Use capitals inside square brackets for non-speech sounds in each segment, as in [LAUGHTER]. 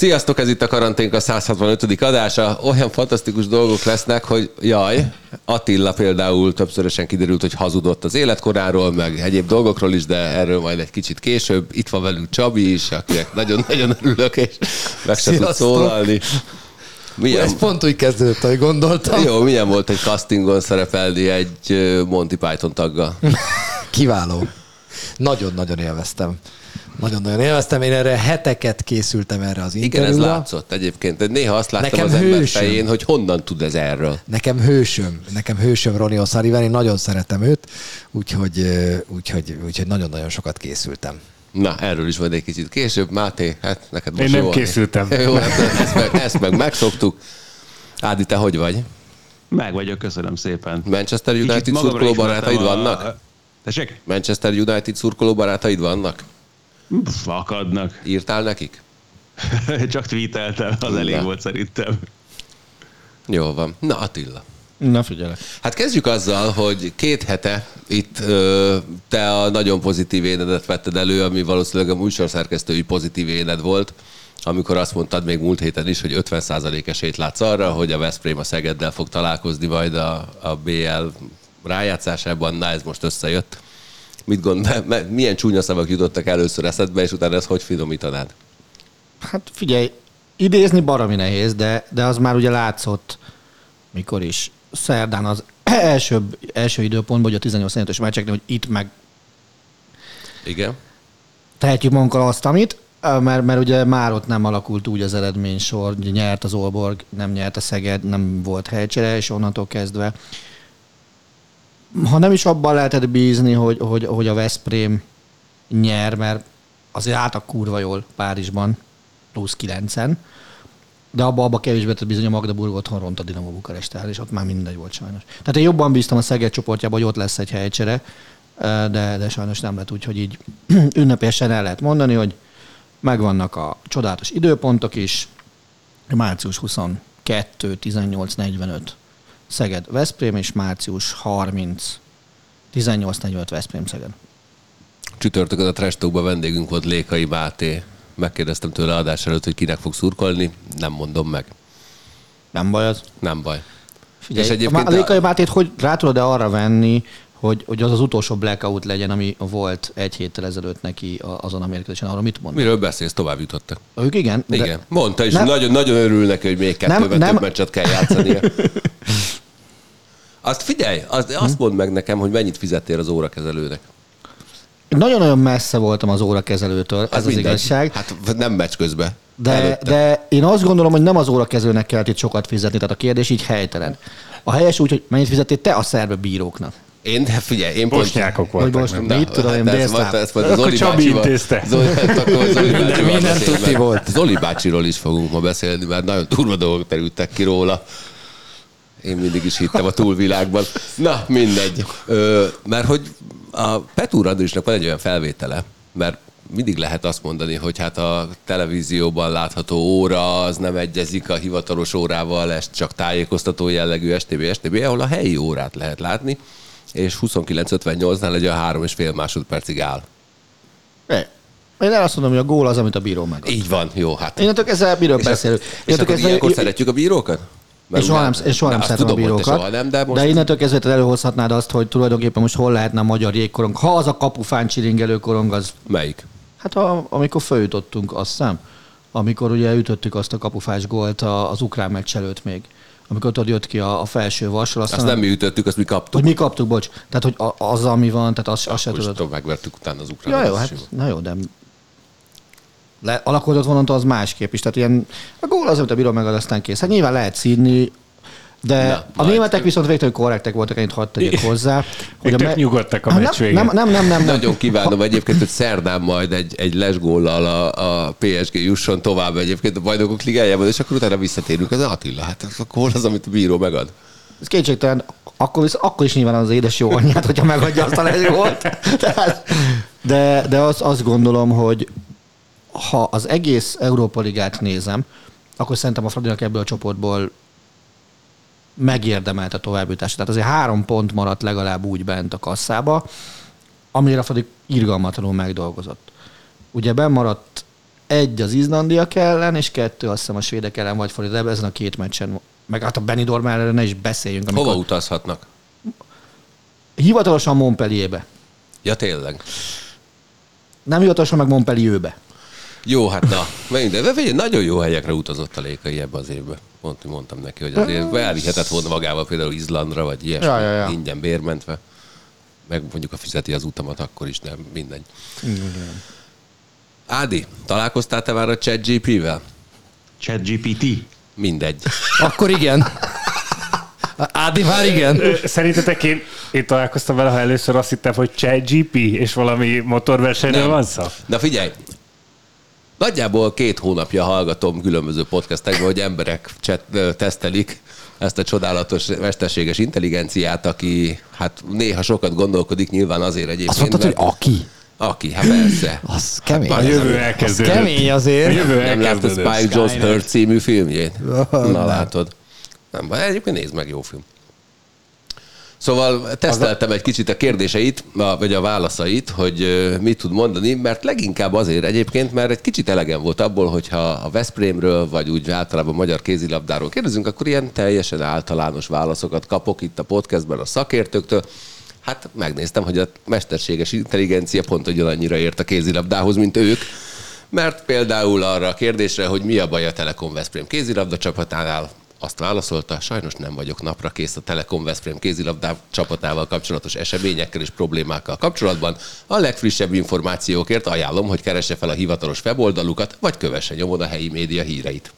Sziasztok, ez itt a karanténk a 165. adása. Olyan fantasztikus dolgok lesznek, hogy jaj, Attila például többszörösen kiderült, hogy hazudott az életkoráról, meg egyéb dolgokról is, de erről majd egy kicsit később. Itt van velünk Csabi is, akinek nagyon-nagyon örülök, és meg se tud szólalni. Milyen... Ez pont úgy kezdődött, ahogy gondoltam. Jó, milyen volt egy castingon szerepelni egy Monty Python taggal? [LAUGHS] Kiváló. Nagyon-nagyon élveztem. Nagyon-nagyon élveztem. Én erre heteket készültem erre az interjúra. Igen, ez látszott egyébként. Néha azt láttam Nekem az hősöm. ember fején, hogy honnan tud ez erről. Nekem hősöm. Nekem hősöm Ronnie O'Sullivan. Én nagyon szeretem őt, úgyhogy, úgyhogy, úgyhogy nagyon-nagyon sokat készültem. Na, erről is majd egy kicsit később. Máté, hát neked most Én nem jó készültem. [LAUGHS] Jó, hát ezt meg, ezt meg megszoktuk. Ádi, te hogy vagy? Meg vagyok, köszönöm szépen. Manchester United szurkoló barátaid vannak? A... Tessék? Manchester United szurkoló barátaid vannak? Fakadnak. Írtál nekik? [LAUGHS] Csak tweeteltem, az Na. elég volt szerintem. Jó van. Na Attila. Na figyelek. Hát kezdjük azzal, hogy két hete itt ö, te a nagyon pozitív énedet vetted elő, ami valószínűleg a műsorszerkesztői pozitív éned volt, amikor azt mondtad még múlt héten is, hogy 50% esélyt látsz arra, hogy a Veszprém a Szegeddel fog találkozni majd a, a BL rájátszásában, na ez most összejött. Mit gondol, [LAUGHS] milyen csúnya szavak jutottak először eszedbe, és utána ezt hogy finomítanád? Hát figyelj, idézni baromi nehéz, de, de az már ugye látszott, mikor is szerdán az [CLEARS THROAT] első, első időpontban, hogy a 18 os meccseknél, hogy itt meg igen. Tehetjük magunkkal azt, amit, mert, mert ugye már ott nem alakult úgy az eredménysor, nyert az Olborg, nem nyert a Szeged, nem volt helycsere, és onnantól kezdve ha nem is abban lehetett bízni, hogy, hogy, hogy a Veszprém nyer, mert azért álltak kurva jól Párizsban, plusz 9 de abba, abba kevésbé tett bizony a Magdeburg otthon ront a Dinamo Bukarest és ott már mindegy volt sajnos. Tehát én jobban bíztam a Szeged csoportjában, hogy ott lesz egy helycsere, de, de sajnos nem lett úgy, hogy így [CLEARS THROAT] ünnepélyesen el lehet mondani, hogy megvannak a csodálatos időpontok is, március 22, 18, 45 Szeged, Veszprém, és március 30, 18-45 Veszprém, Szeged. Csütörtökön a Trestókban vendégünk volt Lékai Máté. Megkérdeztem tőle adás előtt, hogy kinek fog szurkolni. Nem mondom meg. Nem baj az? Nem baj. Figyelj, és egyébként a Lékai Mátét hogy rá tudod-e arra venni, hogy, hogy az az utolsó blackout legyen, ami volt egy héttel ezelőtt neki azon a mérkőzésen. Arra mit mond? Miről beszélsz? Tovább jutottak. Ők igen. Igen. Mondta, és nem, nagyon, nagyon örül neki, hogy még kettővel nem, nem, több meccset kell játszania. [LAUGHS] Azt figyelj, azt, azt mondd meg nekem, hogy mennyit fizettél az órakezelőnek. Nagyon-nagyon messze voltam az órakezelőtől, hát ez mindegy. az igazság. Hát nem meccs közben. De, de én azt gondolom, hogy nem az órakezelőnek kellett itt sokat fizetni, tehát a kérdés így helytelen. A helyes úgy, hogy mennyit fizettél te a szerbe bíróknak. Én, de figyelj, én pont... Bosnyákok voltak. Most, mit tudom én, ez, volt, ez volt az [LAUGHS] Zoli Csabi intézte. Zoli, akkor Zoli Minden, minden tuti volt. Zoli bácsiról is fogunk ma beszélni, mert nagyon turva dolgok terültek ki róla. Én mindig is hittem a túlvilágban. Na, mindegy. Ö, mert hogy a Petúr Andrisnak van egy olyan felvétele, mert mindig lehet azt mondani, hogy hát a televízióban látható óra az nem egyezik a hivatalos órával, ez csak tájékoztató jellegű STB, STB, ahol a helyi órát lehet látni, és 29.58-nál egy a három és fél másodpercig áll. Én el azt mondom, hogy a gól az, amit a bíró meg. Így van, jó, hát. Én ezzel miről beszélünk? És akkor ilyenkor szeretjük a bírókat? Mert soha nem, én soha nem szeretem a bírókat. Soha nem, de, most... de innentől kezdve előhozhatnád azt, hogy tulajdonképpen most hol lehetne a magyar jégkorong. Ha az a kapufán csiringelő korong, az... Melyik? Hát a, amikor följutottunk, azt hiszem. Amikor ugye ütöttük azt a kapufás gólt az ukrán meccs előtt még amikor ott jött ki a, a felső vasról. Azt, azt nem mi ütöttük, azt mi kaptuk. Hogy mi kaptuk, bocs. Tehát, hogy az, ami van, tehát azt, azt se tudod. megvertük utána az ukrán. Ja, jó, hát, na jó, de le, alakultott vonantól az másképp is. Tehát ilyen, a gól az, amit a bíró megad, aztán kész. Hát nyilván lehet szídni, de Na, a németek viszont végtelen korrektek voltak, ennyit hadd tegyek hozzá. Hogy a me- nyugodtak a meccs nem, nem, nem, nem, nem, Nagyon kívánom egyébként, hogy szerdán majd egy, egy lesgóllal a, a PSG jusson tovább egyébként a bajnokok ligájában, és akkor utána visszatérünk. Ez Attila, hát az a gól az, amit a bíró megad. Ez kétségtelen, akkor, akkor is nyilván az édes jó anyját, hogyha megadja azt a lesgólt. [LAUGHS] de, de azt, azt gondolom, hogy ha az egész Európa Ligát nézem, akkor szerintem a Fradinak ebből a csoportból megérdemelt a továbbjutást. Tehát azért három pont maradt legalább úgy bent a kasszába, amire a Fradi irgalmatlanul megdolgozott. Ugye maradt Egy az Izlandiak ellen, és kettő azt hiszem a svédek ellen vagy fordítva, ezen a két meccsen. Meg hát a Benidorm ellen ne is beszéljünk. Amikor Hova utazhatnak? Hivatalosan Montpellierbe. Ja, tényleg. Nem hivatalosan meg Montpellierbe. Jó, hát na, megint, de figyelj, nagyon jó helyekre utazott a Lékai ebbe az évbe. Pont mondtam neki, hogy azért elvihetett volna magával például Izlandra, vagy ilyesmi, Ja, ja, ja. ingyen bérmentve. Meg mondjuk a fizeti az utamat, akkor is nem, mindegy. Ádi, találkoztál te már a ChatGP-vel? ChatGPT. Mindegy. Akkor igen. Ádi már igen. Szerintetek én, én találkoztam vele, ha először azt hittem, hogy ChatGP, és valami motorversenyről van szó? Na figyelj, nagyjából két hónapja hallgatom különböző podcastekben, hogy emberek ö, tesztelik ezt a csodálatos mesterséges intelligenciát, aki hát néha sokat gondolkodik, nyilván azért egyébként. Azt mondtad, hogy mert- aki? Aki, hát persze. Az kemény. A jövő Az elkezdődött. kemény A azért. jövő Nem láttad. Spike Jones Hurt című filmjét? Na látod. Nem baj, egyébként nézd meg, jó film. Szóval teszteltem egy kicsit a kérdéseit, vagy a válaszait, hogy mit tud mondani, mert leginkább azért egyébként, mert egy kicsit elegem volt abból, hogyha a Veszprémről, vagy úgy általában a magyar kézilabdáról kérdezünk, akkor ilyen teljesen általános válaszokat kapok itt a podcastben a szakértőktől. Hát megnéztem, hogy a mesterséges intelligencia pont ugyanannyira ért a kézilabdához, mint ők. Mert például arra a kérdésre, hogy mi a baj a Telekom Veszprém kézilabda csapatánál, azt válaszolta, sajnos nem vagyok napra kész a Telekom Veszprém kézilabda csapatával kapcsolatos eseményekkel és problémákkal kapcsolatban. A legfrissebb információkért ajánlom, hogy keresse fel a hivatalos weboldalukat, vagy kövesse nyomon a helyi média híreit.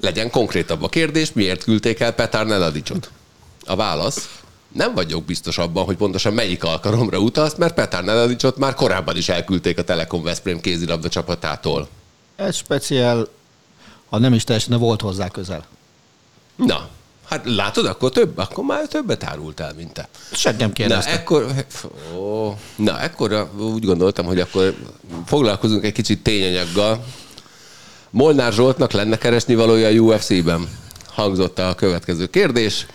Legyen konkrétabb a kérdés, miért küldték el Petár Neladicsot? A válasz, nem vagyok biztos abban, hogy pontosan melyik alkalomra utalsz, mert Petár Neladicsot már korábban is elküldték a Telekom Veszprém kézilabda csapatától. Ez speciál, ha nem is teljesen, de volt hozzá közel. Na, hát látod, akkor több, akkor már többet árult el, mint te. Senki nem Na, kérdezte. ekkor, ó, na, ekkor úgy gondoltam, hogy akkor foglalkozunk egy kicsit tényanyaggal. Molnár Zsoltnak lenne keresni valója a UFC-ben? Hangzott a következő kérdés,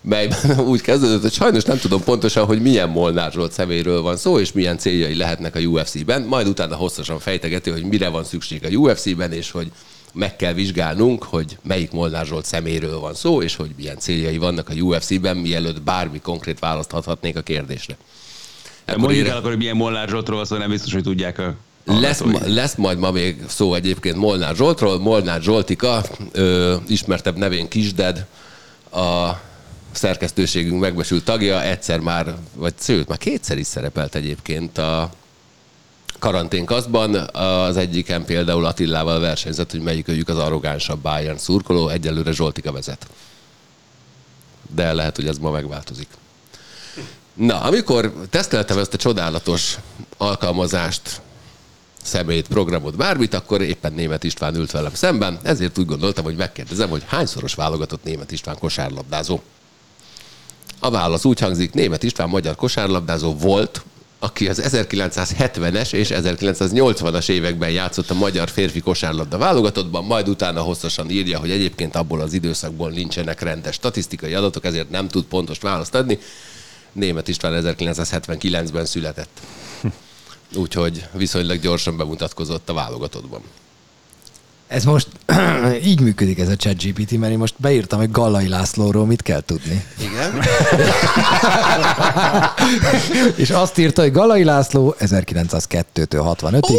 melyben [LAUGHS] úgy kezdődött, hogy sajnos nem tudom pontosan, hogy milyen Molnár Zsolt személyről van szó, és milyen céljai lehetnek a UFC-ben. Majd utána hosszasan fejtegeti, hogy mire van szükség a UFC-ben, és hogy meg kell vizsgálnunk, hogy melyik Molnár Zsolt személyről van szó, és hogy milyen céljai vannak a UFC-ben, mielőtt bármi konkrét választ adhatnék a kérdésre. Ekkor mondjuk el akkor, hogy milyen Molnár Zsoltról szó, nem biztos, hogy tudják a lesz, ma- lesz majd ma még szó egyébként Molnár Zsoltról. Molnár Zsoltika, ö, ismertebb nevén Kisded, a szerkesztőségünk megbesült tagja, egyszer már, vagy sőt, már kétszer is szerepelt egyébként a karanténkaszban. Az egyiken például Attillával versenyzett, hogy melyik őjük az arrogánsabb Bayern szurkoló, egyelőre Zsoltika vezet. De lehet, hogy ez ma megváltozik. Na, amikor teszteltem ezt a csodálatos alkalmazást, szemét, programot, bármit, akkor éppen német István ült velem szemben, ezért úgy gondoltam, hogy megkérdezem, hogy hányszoros válogatott német István kosárlabdázó. A válasz úgy hangzik, német István magyar kosárlabdázó volt, aki az 1970-es és 1980-as években játszott a magyar férfi kosárlabda válogatottban, majd utána hosszasan írja, hogy egyébként abból az időszakból nincsenek rendes statisztikai adatok, ezért nem tud pontos választ adni. Német István 1979-ben született. Úgyhogy viszonylag gyorsan bemutatkozott a válogatottban. Ez most [CLEARS THROAT] így működik ez a ChatGPT, mert én most beírtam, hogy Gallai Lászlóról mit kell tudni. Igen? [LAUGHS] És azt írta, hogy Gallai László 1902-től 65-ig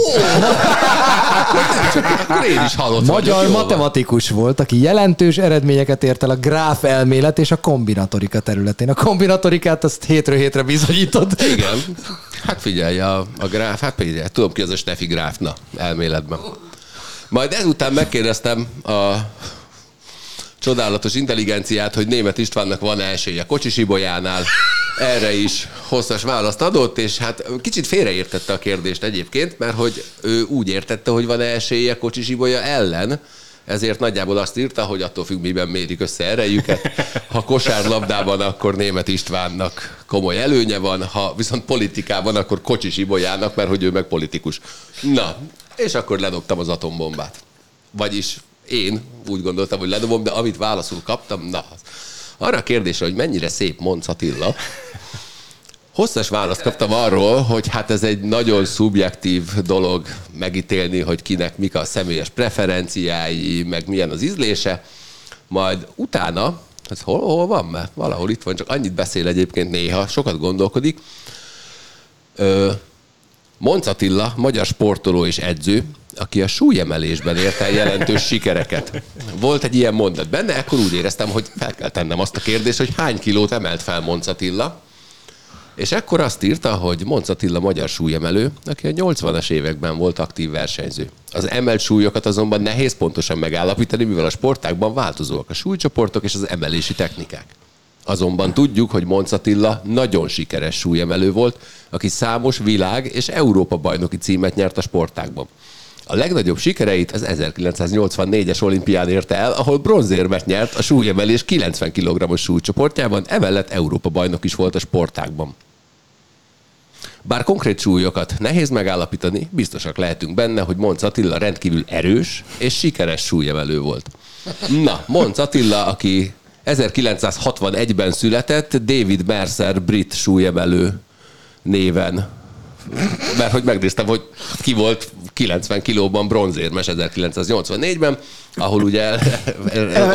Akkor én is hallottam. magyar van. matematikus volt, aki jelentős eredményeket ért el a gráf elmélet és a kombinatorika területén. A kombinatorikát azt hétről hétre bizonyított. Igen. Hát figyelj, a, a gráf, hát figyelj, tudom ki az a Steffi gráf, na, elméletben. Majd ezután megkérdeztem a csodálatos intelligenciát, hogy német Istvánnak van esélye Kocsis Ibolyánál. Erre is hosszas választ adott, és hát kicsit félreértette a kérdést egyébként, mert hogy ő úgy értette, hogy van esélye Kocsis Ibolya ellen, ezért nagyjából azt írta, hogy attól függ, miben mérik össze erejüket. Ha kosárlabdában, akkor német Istvánnak komoly előnye van, ha viszont politikában, akkor Kocsis Ibolyának, mert hogy ő meg politikus. Na, és akkor ledobtam az atombombát. Vagyis én úgy gondoltam, hogy ledobom, de amit válaszul kaptam, na, arra a kérdésre, hogy mennyire szép Monc Attila, hosszas választ kaptam arról, hogy hát ez egy nagyon szubjektív dolog megítélni, hogy kinek mik a személyes preferenciái, meg milyen az ízlése. Majd utána, ez hol, hol van? Mert valahol itt van, csak annyit beszél egyébként néha, sokat gondolkodik. Ö, Monc Attila, magyar sportoló és edző, aki a súlyemelésben ért el jelentős sikereket. Volt egy ilyen mondat benne, akkor úgy éreztem, hogy fel kell tennem azt a kérdést, hogy hány kilót emelt fel Monc Attila, és ekkor azt írta, hogy Monc Attila magyar súlyemelő, aki a 80-as években volt aktív versenyző. Az emelt súlyokat azonban nehéz pontosan megállapítani, mivel a sportákban változóak a súlycsoportok és az emelési technikák. Azonban tudjuk, hogy Monc Attila nagyon sikeres súlyemelő volt, aki számos világ és Európa bajnoki címet nyert a sportákban. A legnagyobb sikereit az 1984-es olimpián érte el, ahol bronzérmet nyert a súlyemelés 90 kg-os súlycsoportjában, emellett Európa bajnok is volt a sportákban. Bár konkrét súlyokat nehéz megállapítani, biztosak lehetünk benne, hogy Monc Attila rendkívül erős és sikeres súlyemelő volt. Na, Monc Attila, aki 1961-ben született, David Mercer brit súlyemelő néven. Mert hogy megnéztem, hogy ki volt 90 kilóban bronzérmes 1984-ben, ahol ugye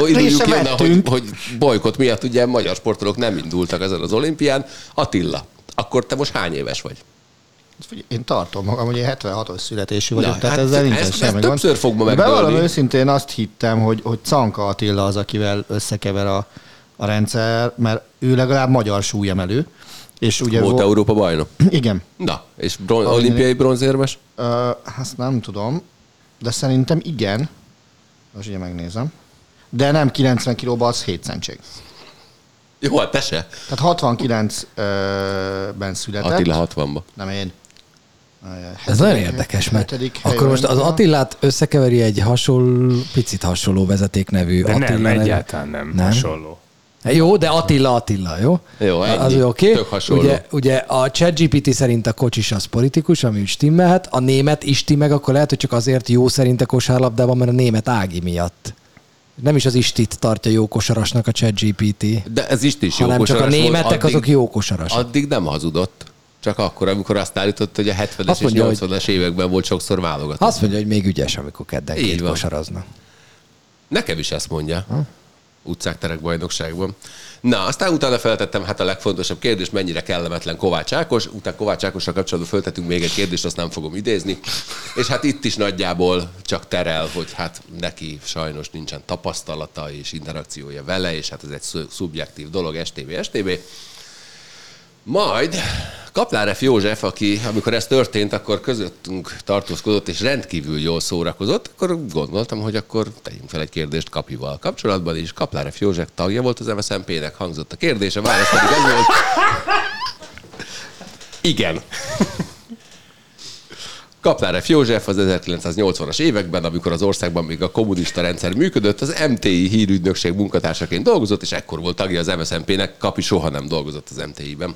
induljuk jönne, hogy, hogy bolykot miatt ugye magyar sportolók nem indultak ezen az olimpián. Attila, akkor te most hány éves vagy? Én tartom magam, hogy én 76-os születésű vagyok, Na, tehát hát ezzel nincsen ezt- ezt semmi gond. többször fog ma. Bevallom őszintén azt hittem, hogy, hogy Canka Attila az, akivel összekever a, a rendszer, mert ő legalább magyar súlyemelő. És ugye Volt vo- Európa bajnok. Igen. Na, és bron- olimpiai bronzérmes? Ö, azt nem tudom, de szerintem igen. Most ugye megnézem. De nem 90 kilóban, az 7 centség. Jó, hát te se. Tehát 69-ben született. Attila 60-ba. Nem én. Ez nagyon érdekes, mert akkor most az. Attilát összekeveri egy hasonló, picit hasonló vezeték nevű De Attila nem, egyáltalán nem, Nem? hasonló. Jó, de Attila Attila, jó? Jó, ennyi. Az oké. Tök hasonló. Ugye, ugye a ChatGPT szerint a kocsis az politikus, ami úgy stimmelhet, a német Isti meg akkor lehet, hogy csak azért jó szerint a kosárlabdában, mert a német Ági miatt. Nem is az Istit tartja jó kosarasnak a ChatGPT, De ez is is jó hanem csak a volt. németek azok jó kosarasok. Addig nem hazudott. Csak akkor, amikor azt állított, hogy a 70-es Azt és mondja, hogy- 80-as években volt sokszor válogatott. Azt mondja, hogy még ügyes, amikor keddenként kosarazna. Nekem is ezt mondja. Utcák terek bajnokságban. Na, aztán utána feltettem hát a legfontosabb kérdés, mennyire kellemetlen Kovács Ákos. Utána Kovács Ákossal kapcsolatban feltettünk még egy kérdést, azt nem fogom idézni. És hát itt is nagyjából csak terel, hogy hát neki sajnos nincsen tapasztalata és interakciója vele, és hát ez egy szu- szubjektív dolog, STB, STB. Majd Kaplár F. József, aki amikor ez történt, akkor közöttünk tartózkodott és rendkívül jól szórakozott, akkor gondoltam, hogy akkor tegyünk fel egy kérdést Kapival kapcsolatban, és Kaplár F. József tagja volt az MSZMP-nek, hangzott a kérdés, a válasz pedig az volt, igen. Kaplár F. József az 1980-as években, amikor az országban még a kommunista rendszer működött, az MTI hírügynökség munkatársaként dolgozott, és ekkor volt tagja az MSZMP-nek, Kapi soha nem dolgozott az MTI-ben.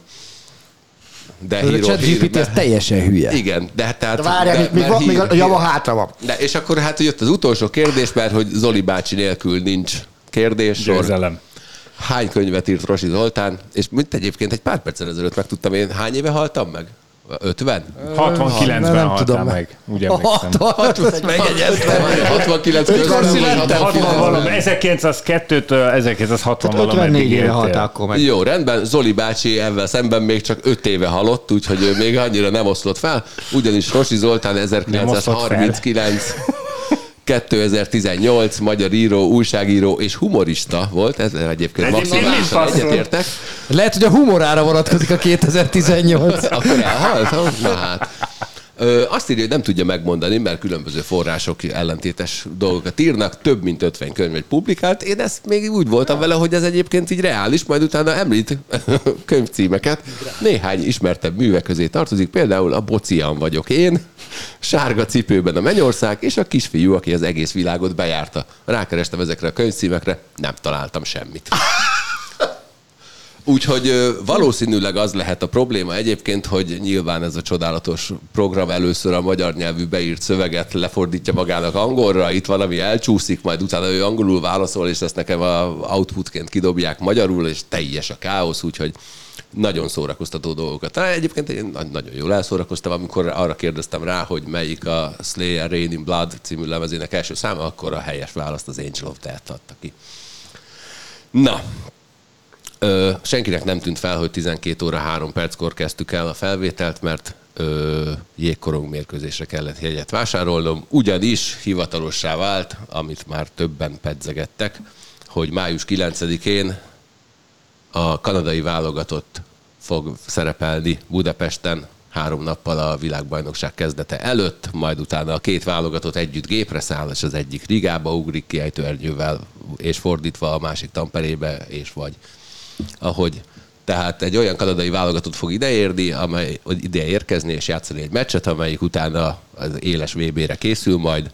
De A ChatGPT az teljesen hülye. Igen, de hát tehát... De várjál, még, még, van- még a hír- java hátra van. De, és akkor hát jött az utolsó kérdés, mert hogy Zoli bácsi nélkül nincs kérdés. Győzelem. Hány könyvet írt Rosi Zoltán? És mint egyébként egy pár perccel ezelőtt megtudtam én, hány éve haltam meg? 50? 69-ben nem haltál tudom meg, úgy emlékszem. 60, megjegyeztem. 69 Ötven közül születtem. 60 valami, 1902-től 1960 Tehát valameddig 54 éve halt akkor meg. Jó, rendben, Zoli bácsi ezzel szemben még csak 5 éve halott, úgyhogy ő még annyira nem oszlott fel, ugyanis Rosi Zoltán oszlott 1939 2018 magyar író, újságíró és humorista volt, ezzel egyébként maximálisan egyetértek. Lehet, hogy a humorára vonatkozik a 2018. Akkor elhalt? Na hát. Ö, azt írja, hogy nem tudja megmondani, mert különböző források ellentétes dolgokat írnak, több mint 50 könyvet publikált. Én ezt még úgy voltam vele, hogy ez egyébként így reális, majd utána említ [LAUGHS] könyvcímeket. Néhány ismertebb művek közé tartozik, például a Bocian vagyok én, Sárga cipőben a Mennyország, és a kisfiú, aki az egész világot bejárta. Rákerestem ezekre a könyvcímekre, nem találtam semmit. [LAUGHS] Úgyhogy valószínűleg az lehet a probléma egyébként, hogy nyilván ez a csodálatos program először a magyar nyelvű beírt szöveget lefordítja magának angolra, itt valami elcsúszik, majd utána ő angolul válaszol, és ezt nekem a outputként kidobják magyarul, és teljes a káosz, úgyhogy nagyon szórakoztató dolgokat. Hát egyébként én na- nagyon jól elszórakoztam, amikor arra kérdeztem rá, hogy melyik a Slayer Rain in Blood című lemezének első száma, akkor a helyes választ az Angel of Death adta ki. Na, Ö, senkinek nem tűnt fel, hogy 12 óra 3 perckor kezdtük el a felvételt, mert ö, jégkorong mérkőzésre kellett jegyet vásárolnom, ugyanis hivatalossá vált, amit már többen pedzegettek, hogy május 9-én a kanadai válogatott fog szerepelni Budapesten három nappal a világbajnokság kezdete előtt, majd utána a két válogatott együtt gépre száll, és az egyik Rigába ugrik kiejtőernyővel, és fordítva a másik Tamperébe, és vagy ahogy tehát egy olyan kanadai válogatott fog ideérni, amely ide érkezni és játszani egy meccset, amelyik utána az éles VB-re készül, majd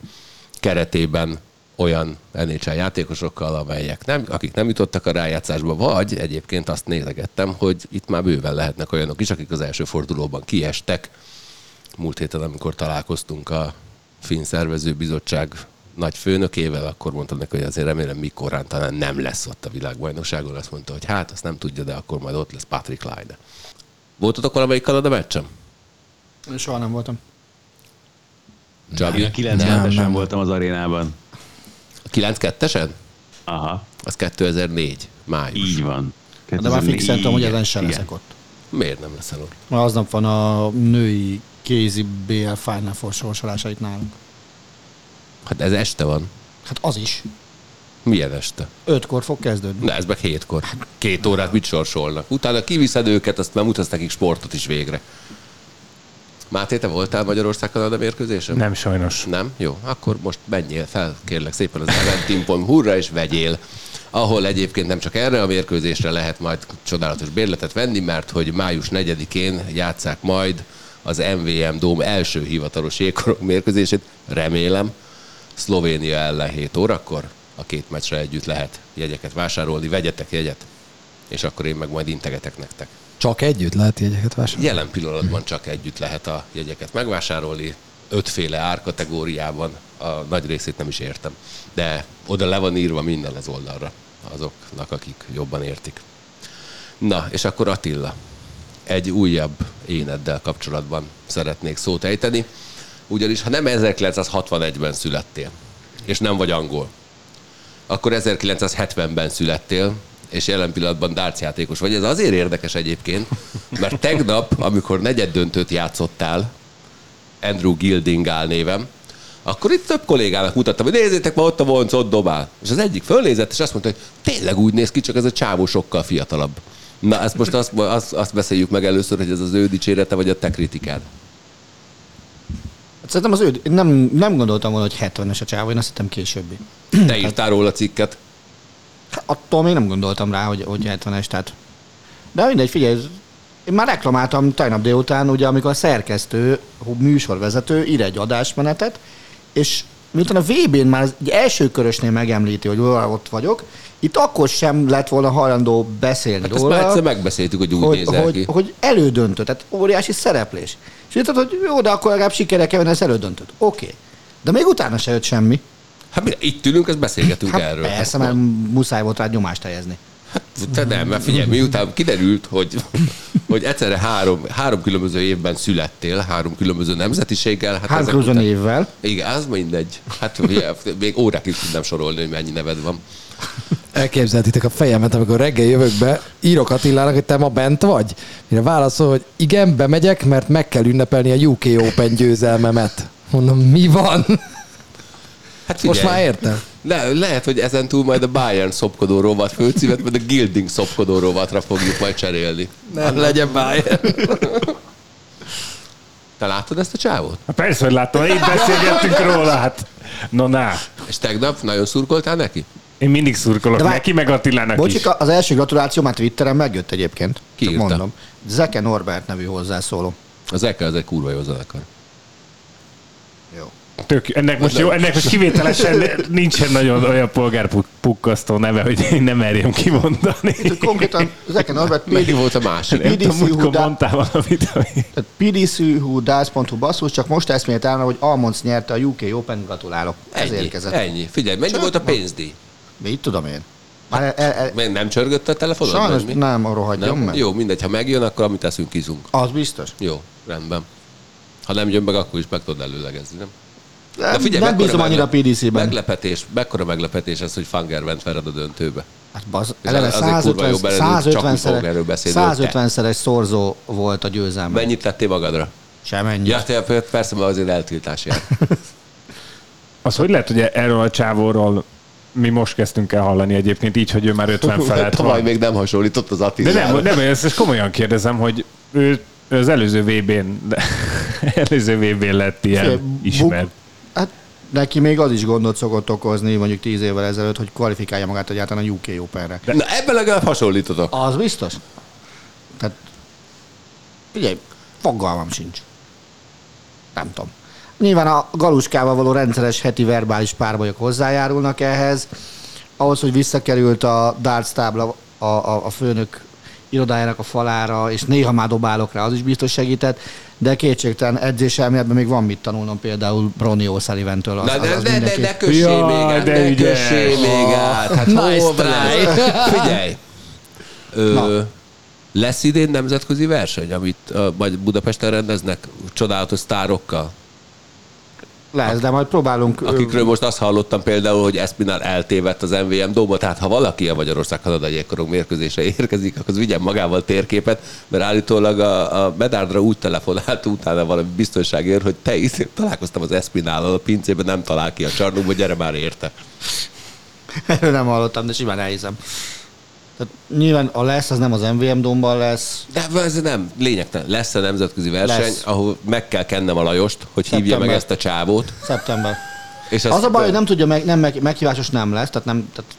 keretében olyan NHL játékosokkal, amelyek nem, akik nem jutottak a rájátszásba, vagy egyébként azt nézegettem, hogy itt már bőven lehetnek olyanok is, akik az első fordulóban kiestek. Múlt héten, amikor találkoztunk a Finn Szervező Bizottság nagy főnökével, akkor mondtam neki, hogy azért remélem mikorán talán nem lesz ott a világbajnokságon. Azt mondta, hogy hát, azt nem tudja, de akkor majd ott lesz Patrick Laine. Voltatok valamelyik Kanada meccsem? Én soha nem voltam. Csabi? Én a 92-esen voltam az arénában. A 9-2-esen? Aha, Az 2004, május. így van. De már 2004, fixen tudom, hogy ezen sem igen. leszek ott. Miért nem leszel ott? Mert aznap van a női kézi BL Final Four sorsolása itt nálunk. Hát ez este van. Hát az is. Milyen este? Ötkor fog kezdődni. Na, ez meg hétkor. Két órát mit sorsolnak? Utána kiviszed őket, azt már mutatsz nekik sportot is végre. Máté, te voltál Magyarország-Kanada mérkőzésen? Nem sajnos. Nem? Jó, akkor most menjél fel, kérlek szépen az eventim.hu-ra és vegyél ahol egyébként nem csak erre a mérkőzésre lehet majd csodálatos bérletet venni, mert hogy május 4-én játszák majd az MVM Dóm első hivatalos jégkorong mérkőzését, remélem, Szlovénia ellen 7 órakor. A két meccsre együtt lehet jegyeket vásárolni, vegyetek jegyet, és akkor én meg majd integetek nektek. Csak együtt lehet jegyeket vásárolni? Jelen pillanatban csak együtt lehet a jegyeket megvásárolni, ötféle árkategóriában, a nagy részét nem is értem. De oda le van írva minden az oldalra azoknak, akik jobban értik. Na, és akkor Attila, egy újabb éneddel kapcsolatban szeretnék szót ejteni, ugyanis ha nem 1961-ben születtél, és nem vagy angol, akkor 1970-ben születtél, és jelen pillanatban dárcjátékos vagy. Ez azért érdekes egyébként, mert tegnap, amikor negyed döntőt játszottál, Andrew Gilding névem, akkor itt több kollégának mutattam, hogy nézzétek, ma ott a vonc, ott dobál. És az egyik fölnézett, és azt mondta, hogy tényleg úgy néz ki, csak ez a csávó sokkal fiatalabb. Na, ezt most azt, azt, azt beszéljük meg először, hogy ez az ő dicsérete, vagy a te kritikád. Hát szerintem az ő, nem, nem gondoltam volna, hogy 70-es a csávó, én azt hittem későbbi. Te írtál róla cikket. Hát attól még nem gondoltam rá, hogy, hogy 70-es, tehát... De mindegy, figyelj, én már reklamáltam tegnap délután, ugye, amikor a szerkesztő, a műsorvezető ír egy adásmenetet, és miután a VB-n már egy első körösnél megemlíti, hogy "Ó, ott vagyok, itt akkor sem lett volna hajlandó beszélni Hát ezt róla. már egyszer megbeszéltük, hogy úgy hogy, nézel hogy, ki. hogy elődöntő, tehát óriási szereplés. És itt hogy jó, de akkor legalább sikere kell venni az elődöntőt. Oké. Okay. De még utána se jött semmi. Hát mi, itt ülünk, ezt beszélgetünk Hát erről. persze, Hát, mert muszáj volt rá nyomást helyezni. Te nem, mert figyelj, miután kiderült, hogy, hogy egyszerre három, három különböző évben születtél, három különböző nemzetiséggel. Hát Három különböző névvel. Igen, az mindegy. Hát ugye, még órákig tudnám sorolni, hogy mennyi neved van. Elképzelhetitek a fejemet, amikor reggel jövök be, írok Attilának, hogy te ma bent vagy? Mire válaszol, hogy igen, bemegyek, mert meg kell ünnepelni a UK Open győzelmemet. Mondom, mi van? Hát Most már értem. Le, lehet, hogy ezen túl majd a Bayern szopkodó rovat főcímet, vagy a Gilding szopkodó rovatra fogjuk majd cserélni. Nem legyen Bayern. Te láttad ezt a csávót? Hát persze, hogy láttam, itt beszélgettünk róla, hát. No, na. És tegnap nagyon szurkoltál neki? Én mindig szurkolok De várj- neki, meg Attilának is. Bocsika, az első gratuláció már Twitteren megjött egyébként. Ki Csak írta? mondom. Zeke Norbert nevű hozzászóló. Az Eke az egy kurva jó zenekar. Jó. Tök, ennek most jó, ennek most kivételesen [LAUGHS] nincsen nagyon olyan polgárpukkasztó neve, hogy én nem merjem kimondani. Itt konkrétan Zeke Norbert [LAUGHS] Melyik volt a másik? Nem tudom, PDC Huda- mondtál valamit. Tehát basszus, csak most eszmélt el, hogy Almonds nyerte a UK Open, gratulálok. Ez Ennyi, érkezett. ennyi. Figyelj, mennyi volt a van. Pénzdíj? Mit tudom én? Már el, el, el, Még nem csörgött a telefonod? sajnos nem, arról hagyjam nem? meg. Jó, mindegy, ha megjön, akkor amit teszünk, izunk. Az biztos. Jó, rendben. Ha nem jön meg, akkor is meg tudod előlegezni, nem? Nem, nem mekkora bízom annyira PDC-ben. Meglepetés, mekkora meglepetés ez, hogy Fanger ment veled a döntőbe. Hát baz, Ez eleve azért kurva jó 150, belőle, csak mi 150 fogunk erről beszélni, hogy te. 150 szeres szorzó volt a győzelme. Mennyit tettél magadra? Semennyi. Ja, te persze, mert azért eltiltás jár. [LAUGHS] Az hogy lehet, hogy erről a csávóról mi most kezdtünk el hallani egyébként így, hogy ő már 50 [LAUGHS] felett Tavaly van. még nem hasonlított az De Attilára. nem, nem, ezt, ezt komolyan kérdezem, hogy ő ő az előző VB-n, de, [LAUGHS] előző VB-n lett ilyen ismert. Hát neki még az is gondot szokott okozni, mondjuk 10 évvel ezelőtt, hogy kvalifikálja magát egyáltalán a UK Openre. Na, ebben legalább hasonlítotok. Az biztos? Tehát, figyelj, fogalmam sincs. Nem tudom. Nyilván a galuskával való rendszeres heti verbális párbajok hozzájárulnak ehhez. Ahhoz, hogy visszakerült a darts tábla a, a, a főnök irodájának a falára, és néha már dobálok rá, az is biztos segített, de kétségtelen edzés elméletben még van mit tanulnom például Ronnie O'Sullivan-től. Az, Na, az, de, az de, de, mindenki- ne kössé Jaj, még át, de ügyes. kössé még át. Hát Nice try. ez? Figyelj! Ö, lesz idén nemzetközi verseny, amit uh, majd Budapesten rendeznek csodálatos sztárokkal? Lesz, de majd próbálunk... Akikről most azt hallottam például, hogy Espinal eltévedt az MVM dóba, tehát ha valaki a Magyarország Kanada jégkorong mérkőzésre érkezik, akkor vigyen magával térképet, mert állítólag a, a Medárdra úgy telefonált utána valami biztonságért, hogy te is találkoztam az Espinál a pincében, nem talál ki a csarnokba, gyere már érte. Erről nem hallottam, de simán elhiszem. Tehát nyilván a lesz, az nem az MVM domban lesz. De ez nem lényegtelen. Lesz a nemzetközi verseny, Lesz. ahol meg kell kennem a Lajost, hogy hívja Szeptember. meg ezt a csávót. Szeptember. És Az a baj, hogy nem tudja, meg, nem, meg, meghívásos nem lesz, tehát nem, tehát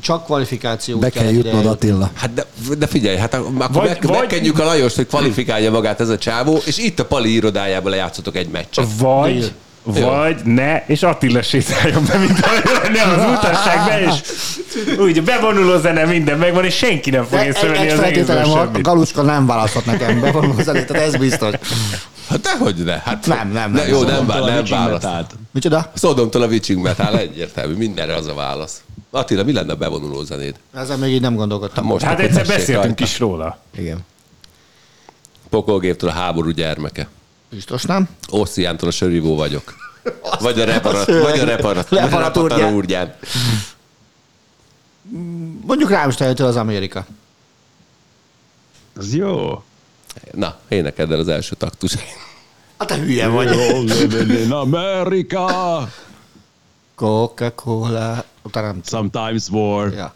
csak kvalifikáció. Be kell jutnod Attila. Hát de, de figyelj, hát akkor Vagy- vagy, meg, vagy- megkenjük a Lajost, hogy kvalifikálja magát ez a csávó, és itt a Pali irodájában lejátszotok egy meccset. Vagy, Jó. vagy ne, és Attila sétáljon be, mint lenne az utasságba, és úgy bevonuló zene, minden megvan, és senki nem fog észrevenni az egészben van, a semmit. Galuska nem választhat nekem be valami zenét, tehát ez biztos. Hát dehogy ne. Hát, Nem, nem, ne, nem. Jó, nem, nem választ. Metal-t. Micsoda? Szodomtól a Witching Metal egyértelmű, mindenre az a válasz. Attila, mi lenne a bevonuló zenéd? Ezen még így nem gondolkodtam. Most Hát egyszer beszéltünk rajta. is róla. Igen. Pokolgéptől a háború gyermeke. Biztos nem? Ossziántól a sörívó vagyok. Vagy a, reparat, vagy a reparat, Reparatúrján. reparatúrján. Mondjuk Rámstejtől az Amerika. Az jó. Na, énekeld el az első taktus. Hát te hülye vagy. In America. Coca-Cola. Sometimes war. Ja.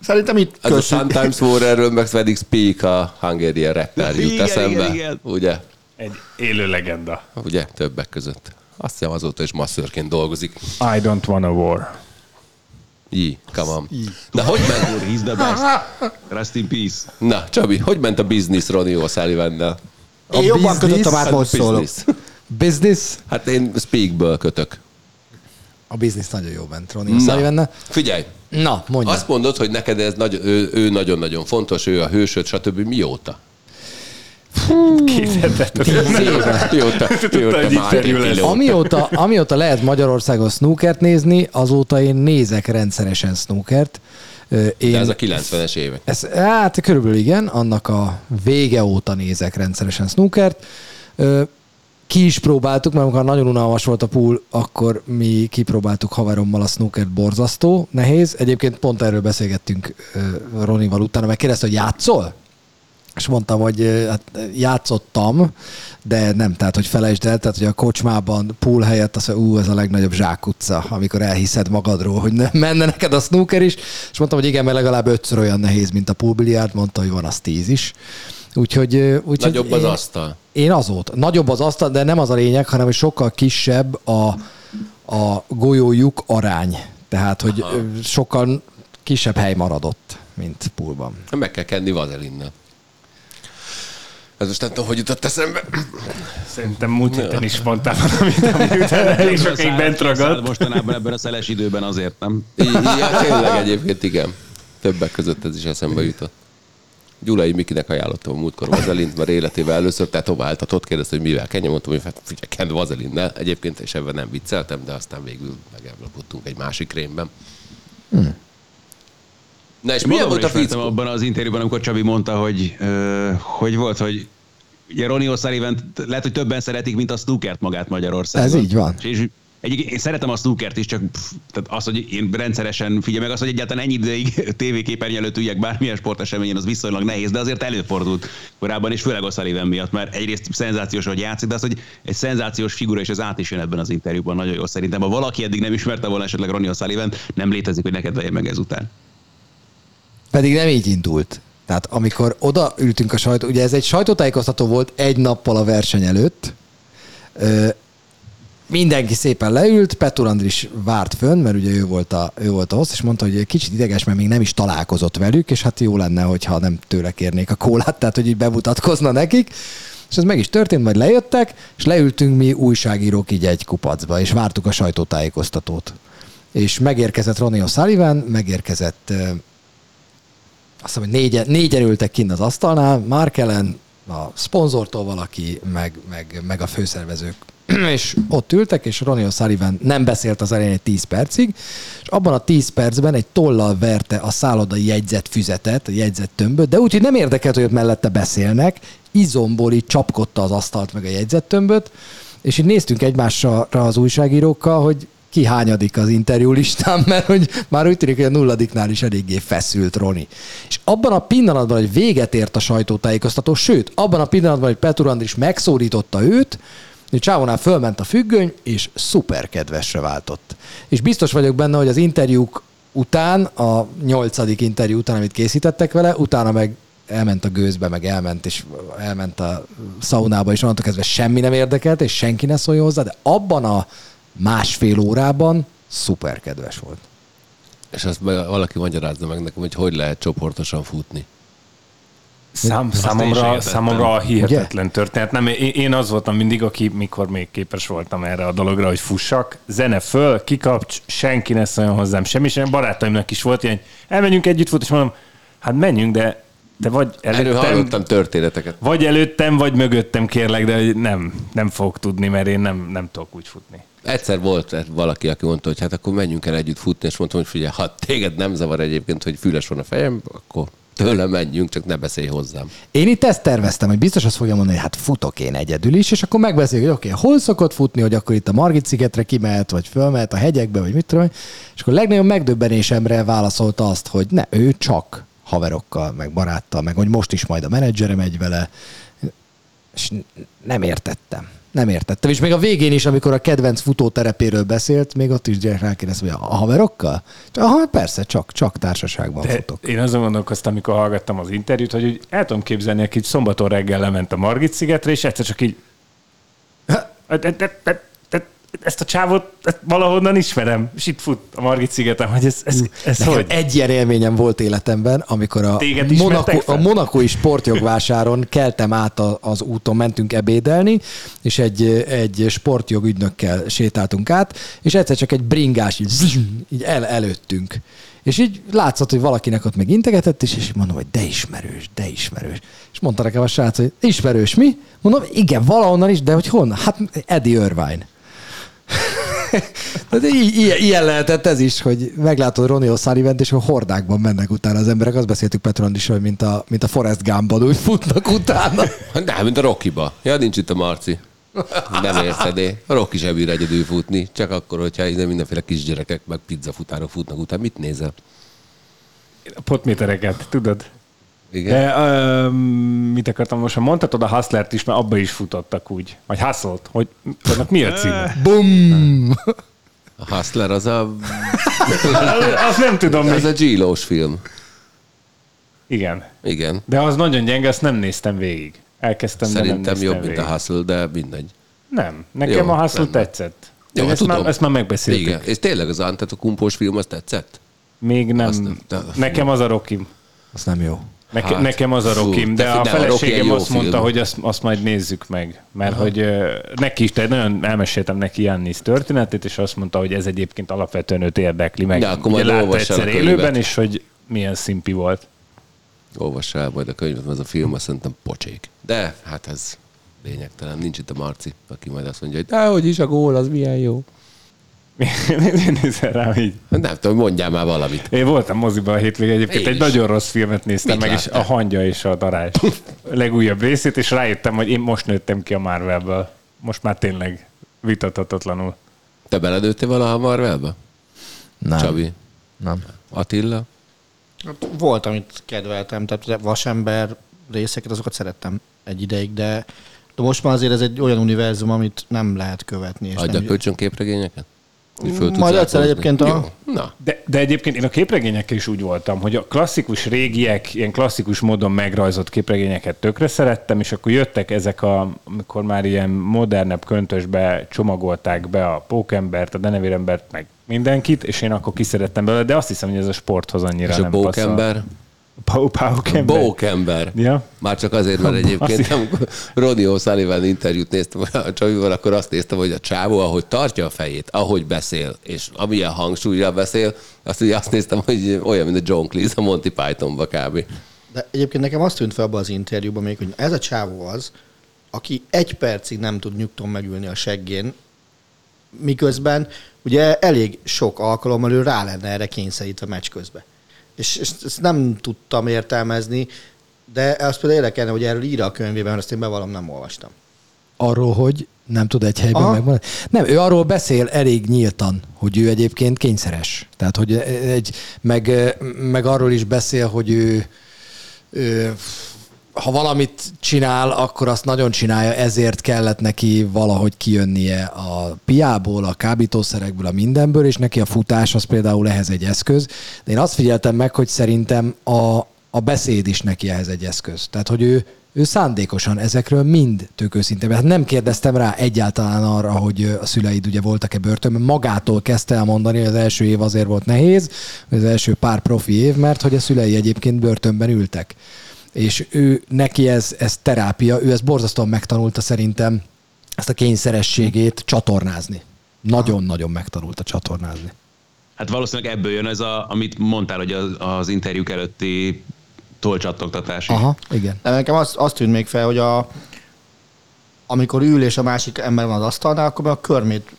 Szerintem itt Ez a köszön. Sometimes War, erről meg pedig Speak a Hungarian rapper jut Igen, eszembe. igen, igen. Ugye? Egy élő legenda. Ugye? Többek között. Azt hiszem azóta is masszörként dolgozik. I don't want a war. Jí, come on. Na, hogy ment? He's the best. Rest in peace. Na, Csabi, hogy ment a business Ronnie O'Sullivannel? Én jobban kötöttem át, Hát most szólok. business. Hát én Speakből kötök. A business nagyon jó bent, Ronnie O'Sullivan. Na, figyelj, Na, mondja. azt mondod, hogy neked ez nagy, ő, ő nagyon-nagyon fontos, ő a hősöd, stb. Mióta? Amióta, amióta lehet Magyarországon snookert nézni, azóta én nézek rendszeresen snookert. Én, De ez a 90-es évek. Ez, hát körülbelül igen, annak a vége óta nézek rendszeresen snookert. Ki is próbáltuk, mert amikor nagyon unalmas volt a pool, akkor mi kipróbáltuk haverommal a snookert, borzasztó, nehéz. Egyébként pont erről beszélgettünk Ronival utána, meg kérdezte, hogy játszol? És mondtam, hogy hát játszottam, de nem, tehát hogy felejtsd el, tehát hogy a kocsmában pool helyett az, ú, ez a legnagyobb zsákutca, amikor elhiszed magadról, hogy nem menne neked a snooker is, és mondtam, hogy igen, mert legalább ötször olyan nehéz, mint a pool biliárd, mondta, hogy van az tíz is. Úgyhogy, úgyhogy Nagyobb az én- asztal. Én azóta. Nagyobb az asztal, de nem az a lényeg, hanem hogy sokkal kisebb a, a golyójuk arány. Tehát, hogy ö, sokkal kisebb hely maradott, mint poolban. Meg kell kenni vazelinnel. Ez most nem tudom, hogy jutott eszembe. Szerintem múlt héten is mondtál valamit, ami [LAUGHS] utána elég sokáig bent ragadt. Mostanában ebben a szeles időben azért nem. I- ja, tényleg egyébként igen. Többek között ez is eszembe jutott. Gyulai Mikinek ajánlottam a múltkor vazelint, mert életével először tetováltatott, kérdezte, hogy mivel kenjem, mondtam, hogy hát figyelj, kend vazelinnel. Egyébként és ebben nem vicceltem, de aztán végül megállapodtunk egy másik krémben. Na és milyen volt a fickó? abban az interjúban, amikor Csabi mondta, hogy ö, hogy volt, hogy ugye Ronnie O'Sullivan lehet, hogy többen szeretik, mint a snookert magát Magyarországon. Ez így van. És Egyébként én szeretem a snookert is, csak pff, tehát az, hogy én rendszeresen figyelj meg, az, hogy egyáltalán ennyi ideig [LAUGHS] tévéképernyő előtt üljek bármilyen sporteseményen, az viszonylag nehéz, de azért előfordult korábban, és főleg a Sullivan miatt, mert egyrészt szenzációs, hogy játszik, de az, hogy egy szenzációs figura, és ez át is jön ebben az interjúban nagyon jó szerintem. Ha valaki eddig nem ismerte volna esetleg Ronnie O'Sullivan, nem létezik, hogy neked legyen meg ezután. Pedig nem így indult. Tehát amikor oda ültünk a sajtó, ugye ez egy sajtótájékoztató volt egy nappal a verseny előtt, mindenki szépen leült, Petur Andris várt fönn, mert ugye ő volt a, ő volt a host, és mondta, hogy kicsit ideges, mert még nem is találkozott velük, és hát jó lenne, hogyha nem tőle kérnék a kólát, tehát hogy így bemutatkozna nekik. És ez meg is történt, majd lejöttek, és leültünk mi újságírók így egy kupacba, és vártuk a sajtótájékoztatót. És megérkezett Ronnie O'Sullivan, megérkezett azt hiszem, hogy négyen, négyen ültek kint az asztalnál, Mark Ellen, a szponzortól valaki, meg, meg, meg a főszervezők. [CLEARS THROAT] és ott ültek, és Ronnie O'Sullivan nem beszélt az elején egy 10 percig, és abban a 10 percben egy tollal verte a szállodai jegyzett füzetet, a jegyzett tömböt, de úgy, hogy nem érdekelt, hogy ott mellette beszélnek, izomból így csapkodta az asztalt meg a jegyzett tömböt, és így néztünk egymásra az újságírókkal, hogy ki hányadik az interjú listán, [LAUGHS] mert hogy már úgy tűnik, hogy a nulladiknál is eléggé feszült Roni. És abban a pillanatban, hogy véget ért a sajtótájékoztató, sőt, abban a pillanatban, hogy Petur Andris megszólította őt, hogy Csávonál fölment a függöny, és szuper kedvesre váltott. És biztos vagyok benne, hogy az interjúk után, a nyolcadik interjú után, amit készítettek vele, utána meg elment a gőzbe, meg elment, és elment a szaunába, és onnantól kezdve semmi nem érdekelt, és senki ne szóljon hozzá, de abban a másfél órában szuper kedves volt. És azt meg valaki magyarázza meg nekem, hogy hogy lehet csoportosan futni. Szám, számomra, számomra hihetetlen történet. Nem, én, én az voltam mindig, aki mikor még képes voltam erre a dologra, hogy fussak. Zene föl, kikapcs, senki ne szóljon hozzám semmi, sem barátaimnak is volt ilyen, elmenjünk együtt fut, és mondom, hát menjünk, de te vagy Erről előttem, hallottam történeteket. vagy előttem, vagy mögöttem kérlek, de nem, nem fogok tudni, mert én nem, nem tudok úgy futni. Egyszer volt valaki, aki mondta, hogy hát akkor menjünk el együtt futni, és mondtam, hogy figyelj, ha téged nem zavar egyébként, hogy füles van a fejem, akkor tőlem menjünk, csak ne beszélj hozzám. Én itt ezt terveztem, hogy biztos azt fogja mondani, hogy hát futok én egyedül is, és akkor megbeszéljük, hogy oké, okay, hol szokott futni, hogy akkor itt a Margit szigetre kimehet, vagy fölmehet a hegyekbe, vagy mit tudom, és akkor legnagyobb megdöbbenésemre válaszolta azt, hogy ne, ő csak haverokkal, meg baráttal, meg hogy most is majd a menedzsere megy vele, és nem értettem. Nem értettem. És még a végén is, amikor a kedvenc futóterepéről beszélt, még ott is gyerek rákérdezte, hogy a haverokkal? Aha, persze, csak, csak társaságban De futok. én azon gondolkoztam, amikor hallgattam az interjút, hogy úgy el tudom képzelni, aki szombaton reggel lement a Margit szigetre, és egyszer csak így ezt a csávot ezt valahonnan ismerem, és itt fut a Margit szigeten, hogy ez, ez, ez Nekem hogy? egy ilyen élményem volt életemben, amikor a, Monaco, a monakói sportjogvásáron keltem át a, az úton, mentünk ebédelni, és egy, egy sportjogügynökkel sétáltunk át, és egyszer csak egy bringás így, így el, előttünk. És így látszott, hogy valakinek ott meg integetett, és, és mondom, hogy de ismerős, de ismerős. És mondta nekem a srác, hogy ismerős mi? Mondom, igen, valahonnan is, de hogy honnan? Hát Eddie Irvine. [LAUGHS] I- ilyen, ilyen lehetett ez is, hogy meglátod Ronnie O'Sullivan-t, és a hordákban mennek utána az emberek. Azt beszéltük Petron is, hogy mint a, mint a Forrest Gumpban úgy futnak utána. [LAUGHS] De, mint a Rockiba. Ja, nincs itt a Marci. Nem érted, eh? a Rocky sem bír egyedül futni, csak akkor, hogyha mindenféle kisgyerekek, meg pizzafutárok futnak után. Mit nézel? A potmétereket, tudod? Igen? De, ö, mit akartam most? Mondhatod a Hustlert is, mert abba is futottak úgy. Vagy Hustlet, hogy annak mi a címe? [LAUGHS] Bum! A Hustler az a, [LAUGHS] Azt nem tudom még. a g film. Igen. Igen. De az nagyon gyenge, azt nem néztem végig. Elkezdtem, de nem Szerintem jobb, mint végig. a Hustle, de mindegy. Nem, nekem Jó, a Hustle rendben. tetszett. Jó, ezt, már, tudom. ezt már megbeszéltük. Igen. És tényleg az Antetokumpós film, az tetszett? Még nem. Azt nem- de- nekem az a Rokim. Az nem jó. Neke, Hát, nekem az a Rokim, de de, a de a feleségem jó azt mondta, film. hogy azt, azt majd nézzük meg. Mert hogy ö, neki is, de nagyon elmeséltem neki Jannis történetét, és azt mondta, hogy ez egyébként alapvetően őt érdekli meg. De akkor majd látta a egyszer élőben is, hogy milyen szimpi volt. Olvass el majd a könyvet, mert az a film azt szerintem pocsék. De hát ez lényegtelen. Nincs itt a Marci, aki majd azt mondja, hogy dehogy is a gól, az milyen jó. Miért nézel rám így? Nem tudom, mondjál már valamit. Én voltam moziban a hétvégén, egyébként Én egy is. nagyon rossz filmet néztem Mit meg, és láttál? a hangya és a darázs legújabb részét, és rájöttem, hogy én most nőttem ki a Marvelből. Most már tényleg vitathatatlanul. Te beledőttél valaha a Marvelbe? Nem. Csabi? Nem. Attila? Hát Volt, amit kedveltem, tehát vasember részeket, azokat szerettem egy ideig, de, de most már azért ez egy olyan univerzum, amit nem lehet követni. És Adja nem, kölcsönképregényeket? Hogy föl Majd egyszer egyébként a- Jó. Na, De, de egyébként én a képregényekkel is úgy voltam, hogy a klasszikus régiek, ilyen klasszikus módon megrajzolt képregényeket tökre szerettem, és akkor jöttek ezek, a, amikor már ilyen modernebb köntösbe csomagolták be a pókembert, a denevérembert, meg mindenkit, és én akkor kiszerettem belőle, de azt hiszem, hogy ez a sporthoz annyira és a nem passzol. Bókember? Pau, Paukember. Bókember. Ja. Már csak azért, mert egyébként amikor Ronnie O'Sullivan interjút néztem a Csabival, akkor azt néztem, hogy a csávó, ahogy tartja a fejét, ahogy beszél, és amilyen hangsúlyjal beszél, azt ugye azt néztem, hogy olyan, mint a John Cleese a Monty Pythonba kb. De egyébként nekem azt tűnt fel abban az interjúban még, hogy ez a csávó az, aki egy percig nem tud nyugton megülni a seggén, miközben ugye elég sok alkalommal ő rá lenne erre kényszerítve meccs közben. És, és ezt nem tudtam értelmezni, de azt például érdekelne, hogy erről ír a könyvében, mert azt én bevallom, nem olvastam. Arról, hogy nem tud egy helyben megmondani. Nem, ő arról beszél elég nyíltan, hogy ő egyébként kényszeres. Tehát, hogy egy, meg, meg arról is beszél, hogy ő, ő ha valamit csinál, akkor azt nagyon csinálja, ezért kellett neki valahogy kijönnie a piából, a kábítószerekből, a mindenből, és neki a futás az például ehhez egy eszköz. De én azt figyeltem meg, hogy szerintem a, a beszéd is neki ehhez egy eszköz. Tehát, hogy ő, ő szándékosan ezekről mind tök őszintén. Hát nem kérdeztem rá egyáltalán arra, hogy a szüleid ugye voltak-e börtönben. Magától kezdte el mondani, hogy az első év azért volt nehéz, az első pár profi év, mert hogy a szülei egyébként börtönben ültek és ő neki ez, ez terápia, ő ezt borzasztóan megtanulta szerintem ezt a kényszerességét csatornázni. Nagyon-nagyon megtanulta csatornázni. Hát valószínűleg ebből jön ez, a, amit mondtál, hogy az, az interjúk előtti tolcsattogtatás. Aha, igen. De nekem azt, azt tűnt még fel, hogy a, amikor ül és a másik ember van az asztalnál, akkor a körmét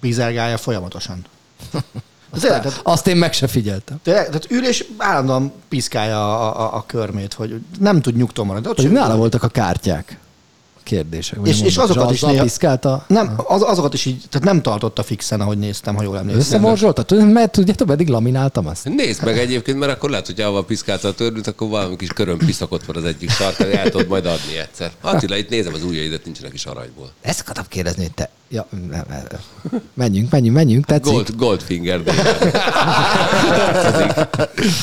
bizergálja folyamatosan. [LAUGHS] Tényleg, tehát, Azt én meg se figyeltem. tényleg, tehát ül és állandóan piszkálja a, a, a körmét, hogy nem tud nyugton maradni. Ott nála voltak a kártyák. Kérdések. És, és azokat is néha... piszkálta. Nem, az, azokat is így, tehát nem tartotta fixen, ahogy néztem, ha jól emlékszem. Összemorzsolta? Mert tudjátok, eddig lamináltam azt. Nézd meg egyébként, mert akkor lehet, hogy avval piszkálta a törlőt, akkor valami kis köröm piszakott van az egyik sarkán, el tudod majd adni egyszer. Attila, itt nézem az ujjaidat, nincsenek is aranyból. Ezt akartam kérdezni, hogy te... Ja, nem, nem, nem. Menjünk, menjünk, menjünk, tetszik. Gold, Goldfinger.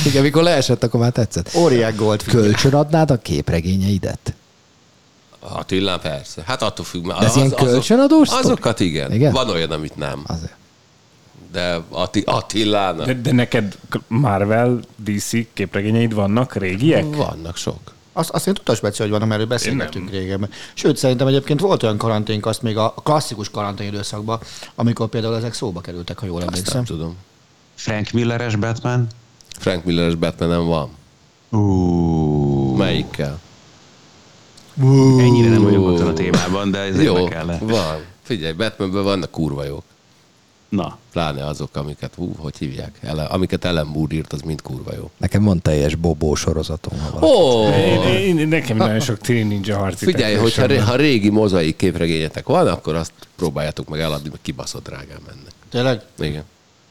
Igen, mikor leesett, akkor már tetszett. Óriák Gold. Kölcsön adnád a képregényeidet? Attila, persze. Hát attól függ. De ez ilyen kölcsönadós sztori? Azokat igen. Igen? Van olyan, amit nem. Azért. De Atti, Attilának De, de neked Marvel, DC képregényeid vannak, régiek? vannak sok. Azt, azt én tudtam speciál, hogy van, mert beszélgettünk régebben. Sőt, szerintem egyébként volt olyan karanténk azt még a klasszikus karantén időszakban, amikor például ezek szóba kerültek, ha jól Azt emlékszem. nem tudom. Frank Milleres Batman. Frank Milleres batman nem van. Uh, Melyikkel? Ennyire nem vagyok ott a témában, de ez Jó, érdekelne. van. Figyelj, Batmanből vannak kurva jók. Na, Pláne azok, amiket, hú, hogy hívják? Ele, amiket Ellen Moore írt, az mind kurva jó. Nekem van teljes Bobó sorozatom. Ha. Ó! Én, én, nekem nagyon sok Teen Ninja harci. Figyelj, tetszés hogyha ré, ha régi mozaik képregényetek van, akkor azt próbáljátok meg eladni, mert kibaszott drágán mennek. Tényleg? Igen.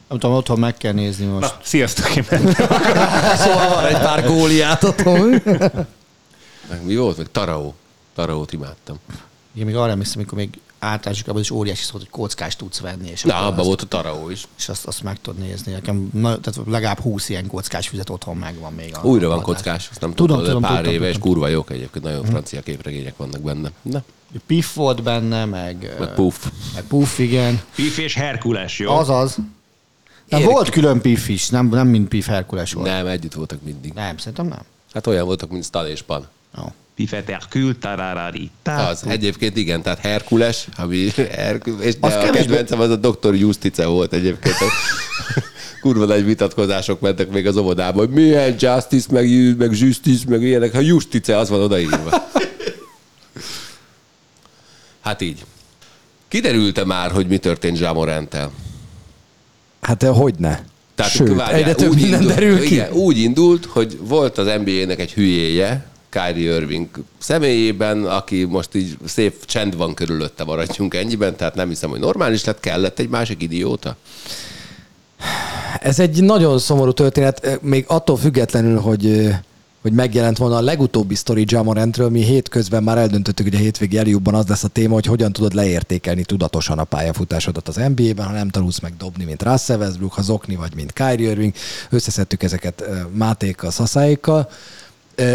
Nem tudom, otthon meg kell nézni most. Na, sziasztok, én. [LAUGHS] Szóval van egy pár góliát otthon. [LAUGHS] Mi volt? Meg Taraó. Taraót imádtam. Én még arra emlékszem, amikor még általánosokban is óriási szólt, hogy kockást tudsz venni, és, Na, abban azt, volt a Taraó is. és azt, azt meg tudod nézni. Nekem na, tehát legalább 20 ilyen kockás füzet otthon megvan még. A, Újra van kockás, azt nem Tudom, tudom, tudom, pár tudtam, éve, és tudtam. kurva jók egyébként, nagyon francia képregények vannak benne. Na, Piff volt benne, meg, meg puff. meg Puff, igen. Piff és Herkules, jó? Azaz. Nem, Érik- volt külön Piff is, nem, nem mint Piff Herkules volt. Nem, együtt voltak mindig. Nem, szerintem nem. Hát olyan voltak, mint Stan és Pan. Jó. Piffet Herkül, tararari. Az, egyébként igen, tehát Herkules, ami Herkules, és de Az a kedvencem az a Dr. Justice volt egyébként. [LAUGHS] Kurva nagy vitatkozások mentek még az óvodában, hogy milyen Justice, meg, meg Justice, meg ilyenek. Ha Justice, az van odaírva. [LAUGHS] Hát így. Kiderült-e már, hogy mi történt Zsámorántel? Hát hogy ne? Tehát Sőt, várjál, egyre több minden indult, derül ki. Igen, úgy indult, hogy volt az NBA-nek egy hülyéje, Kyrie Irving személyében, aki most így szép csend van körülötte, maradjunk ennyiben, tehát nem hiszem, hogy normális lett, kellett egy másik idióta. Ez egy nagyon szomorú történet, még attól függetlenül, hogy hogy megjelent volna a legutóbbi sztori Jamorantről, mi hétközben már eldöntöttük, hogy a hétvégi eljúbban az lesz a téma, hogy hogyan tudod leértékelni tudatosan a pályafutásodat az NBA-ben, ha nem tanulsz meg dobni, mint Russell Westbrook, ha zokni vagy, mint Kyrie Irving. Összeszedtük ezeket Mátékkal, Szaszáékkal,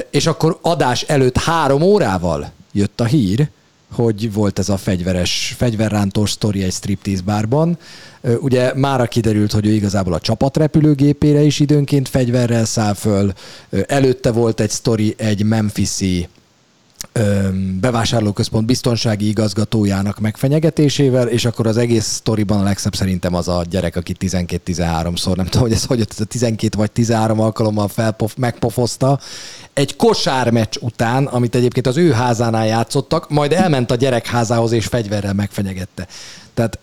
és akkor adás előtt három órával jött a hír, hogy volt ez a fegyveres, fegyverrántós sztori egy striptease bárban. Ugye mára kiderült, hogy ő igazából a csapatrepülőgépére is időnként fegyverrel száll föl. Előtte volt egy sztori egy Memphisi bevásárlóközpont biztonsági igazgatójának megfenyegetésével, és akkor az egész sztoriban a legszebb szerintem az a gyerek, aki 12-13-szor, nem tudom, hogy ez hogy ez a 12 vagy 13 alkalommal felpof, megpofozta, egy kosármeccs után, amit egyébként az ő házánál játszottak, majd elment a gyerek házához és fegyverrel megfenyegette. Tehát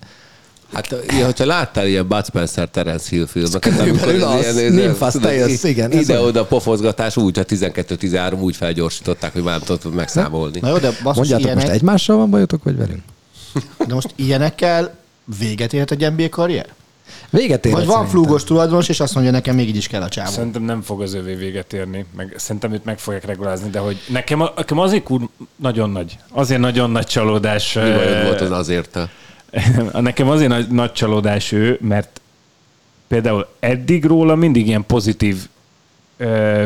Hát, ilyen, hogyha láttál ilyen Bud Spencer, Terence Hill filmeket, amikor az, ilyen, Nymphas Tales, igen. Ide-oda pofozgatás úgy, ha 12-13 úgy felgyorsították, hogy már nem tudott megszámolni. Na jó, de basszus, Mondjátok, ilyenek... most egymással van bajotok, vagy velünk? De most ilyenekkel véget érhet egy NBA karrier? Véget ér. Vagy van flúgos tulajdonos, és azt mondja, nekem még így is kell a csávó. Szerintem nem fog az övé véget érni, meg szerintem őt meg fogják regulázni, de hogy nekem, nekem azért úr nagyon nagy, azért nagyon nagy csalódás. Mi bajod volt az azért? [LAUGHS] nekem azért nagy, nagy csalódás ő, mert például eddig róla mindig ilyen pozitív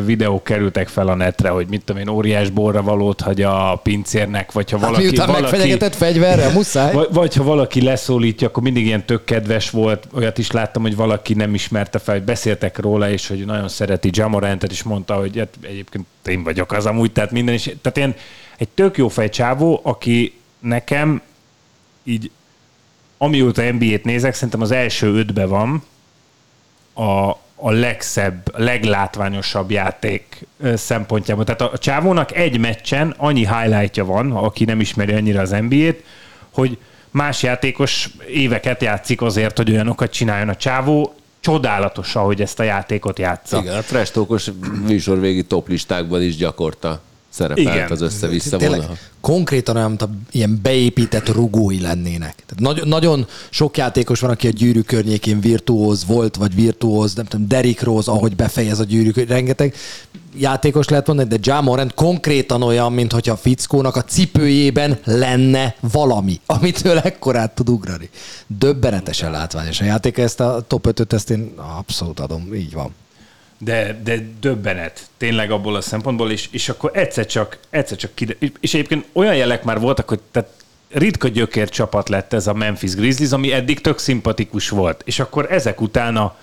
videók kerültek fel a netre, hogy mit tudom én, óriás borra valót hagy a pincérnek, vagy ha hát valaki... Miután valaki megfenyegetett fegyverre, [LAUGHS] muszáj. Vagy, vagy, ha valaki leszólítja, akkor mindig ilyen tök kedves volt. Olyat is láttam, hogy valaki nem ismerte fel, hogy beszéltek róla, és hogy nagyon szereti Jamorantet, és mondta, hogy hát egyébként én vagyok az amúgy, tehát minden is. Tehát ilyen egy tök jó fejcsávó, aki nekem így amióta NBA-t nézek, szerintem az első ötbe van a, a legszebb, leglátványosabb játék szempontjából. Tehát a, csávónak egy meccsen annyi highlightja van, aki nem ismeri annyira az NBA-t, hogy más játékos éveket játszik azért, hogy olyanokat csináljon a csávó, csodálatos, ahogy ezt a játékot játsza. Igen, a trash talkos műsorvégi toplistákban is gyakorta szerepelt Igen. az össze-vissza volna. Konkrétan olyan, mint ilyen beépített rugói lennének. Tehát nagy, nagyon sok játékos van, aki a gyűrű környékén virtuóz volt, vagy virtuóz, nem tudom, Derrick Rose, ahogy befejez a gyűrű, rengeteg játékos lehet mondani, de Jamorant konkrétan olyan, mint hogyha a fickónak a cipőjében lenne valami, amitől ekkorát tud ugrani. Döbbenetesen látványos a játék, ezt a top 5-öt, ezt én abszolút adom, így van de, de döbbenet, tényleg abból a szempontból, és, és akkor egyszer csak, egyszer csak kide... És egyébként olyan jelek már voltak, hogy tehát ritka gyökér csapat lett ez a Memphis Grizzlies, ami eddig tök szimpatikus volt. És akkor ezek után a,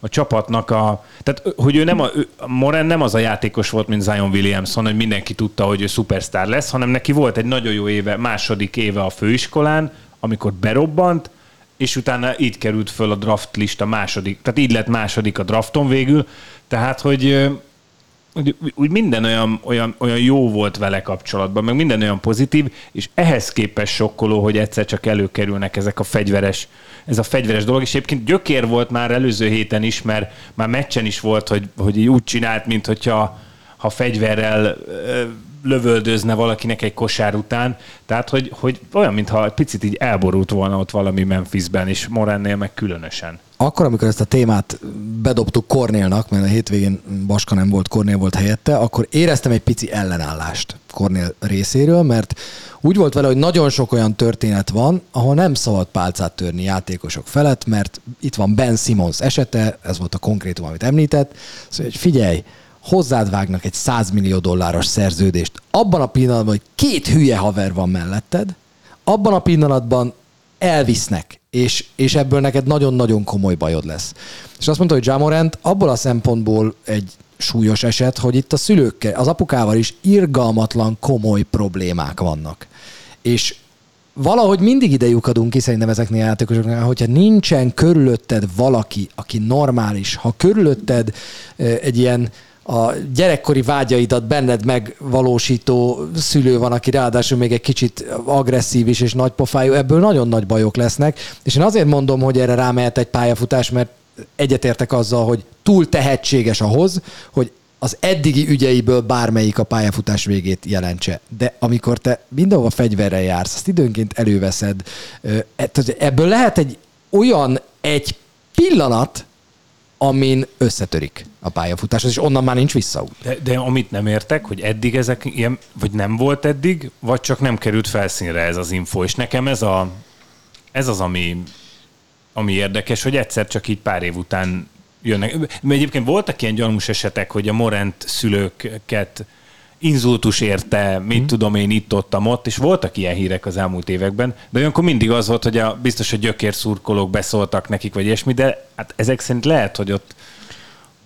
a csapatnak a... Tehát, hogy ő nem a, ő, Moren nem az a játékos volt, mint Zion Williamson, hogy mindenki tudta, hogy ő szupersztár lesz, hanem neki volt egy nagyon jó éve, második éve a főiskolán, amikor berobbant, és utána így került föl a draft lista második, tehát így lett második a drafton végül, tehát, hogy úgy, minden olyan, olyan, olyan jó volt vele kapcsolatban, meg minden olyan pozitív, és ehhez képest sokkoló, hogy egyszer csak előkerülnek ezek a fegyveres, ez a fegyveres dolog, és egyébként gyökér volt már előző héten is, mert már meccsen is volt, hogy, hogy úgy csinált, mint hogyha ha fegyverrel lövöldözne valakinek egy kosár után. Tehát, hogy, hogy olyan, mintha picit így elborult volna ott valami Memphisben, és Morennél meg különösen. Akkor, amikor ezt a témát bedobtuk Kornélnak, mert a hétvégén Baska nem volt, Kornél volt helyette, akkor éreztem egy pici ellenállást Kornél részéről, mert úgy volt vele, hogy nagyon sok olyan történet van, ahol nem szabad pálcát törni játékosok felett, mert itt van Ben Simmons esete, ez volt a konkrétum, amit említett, szóval, hogy figyelj, hozzád vágnak egy 100 millió dolláros szerződést, abban a pillanatban, hogy két hülye haver van melletted, abban a pillanatban elvisznek, és, és ebből neked nagyon-nagyon komoly bajod lesz. És azt mondta, hogy Jamorant abból a szempontból egy súlyos eset, hogy itt a szülőkkel, az apukával is irgalmatlan komoly problémák vannak. És valahogy mindig ide lyukadunk ki szerintem ezeknél a játékosoknál, hogyha nincsen körülötted valaki, aki normális, ha körülötted egy ilyen a gyerekkori vágyaidat benned megvalósító szülő van, aki ráadásul még egy kicsit agresszív is és nagypofájú, ebből nagyon nagy bajok lesznek. És én azért mondom, hogy erre rámehet egy pályafutás, mert egyetértek azzal, hogy túl tehetséges ahhoz, hogy az eddigi ügyeiből bármelyik a pályafutás végét jelentse. De amikor te mindenhova fegyverrel jársz, azt időnként előveszed, e- ebből lehet egy olyan egy pillanat, amin összetörik a pályafutás, és onnan már nincs visszaút. De, de amit nem értek, hogy eddig ezek ilyen, vagy nem volt eddig, vagy csak nem került felszínre ez az info. És nekem ez, a, ez az, ami, ami érdekes, hogy egyszer csak így pár év után jönnek. Mert egyébként voltak ilyen gyanús esetek, hogy a Morent szülőket inzultus érte, mit hmm. tudom én itt ott, ott, és voltak ilyen hírek az elmúlt években, de olyankor mindig az volt, hogy a, biztos a gyökérszurkolók beszóltak nekik, vagy ilyesmi, de hát ezek szerint lehet, hogy ott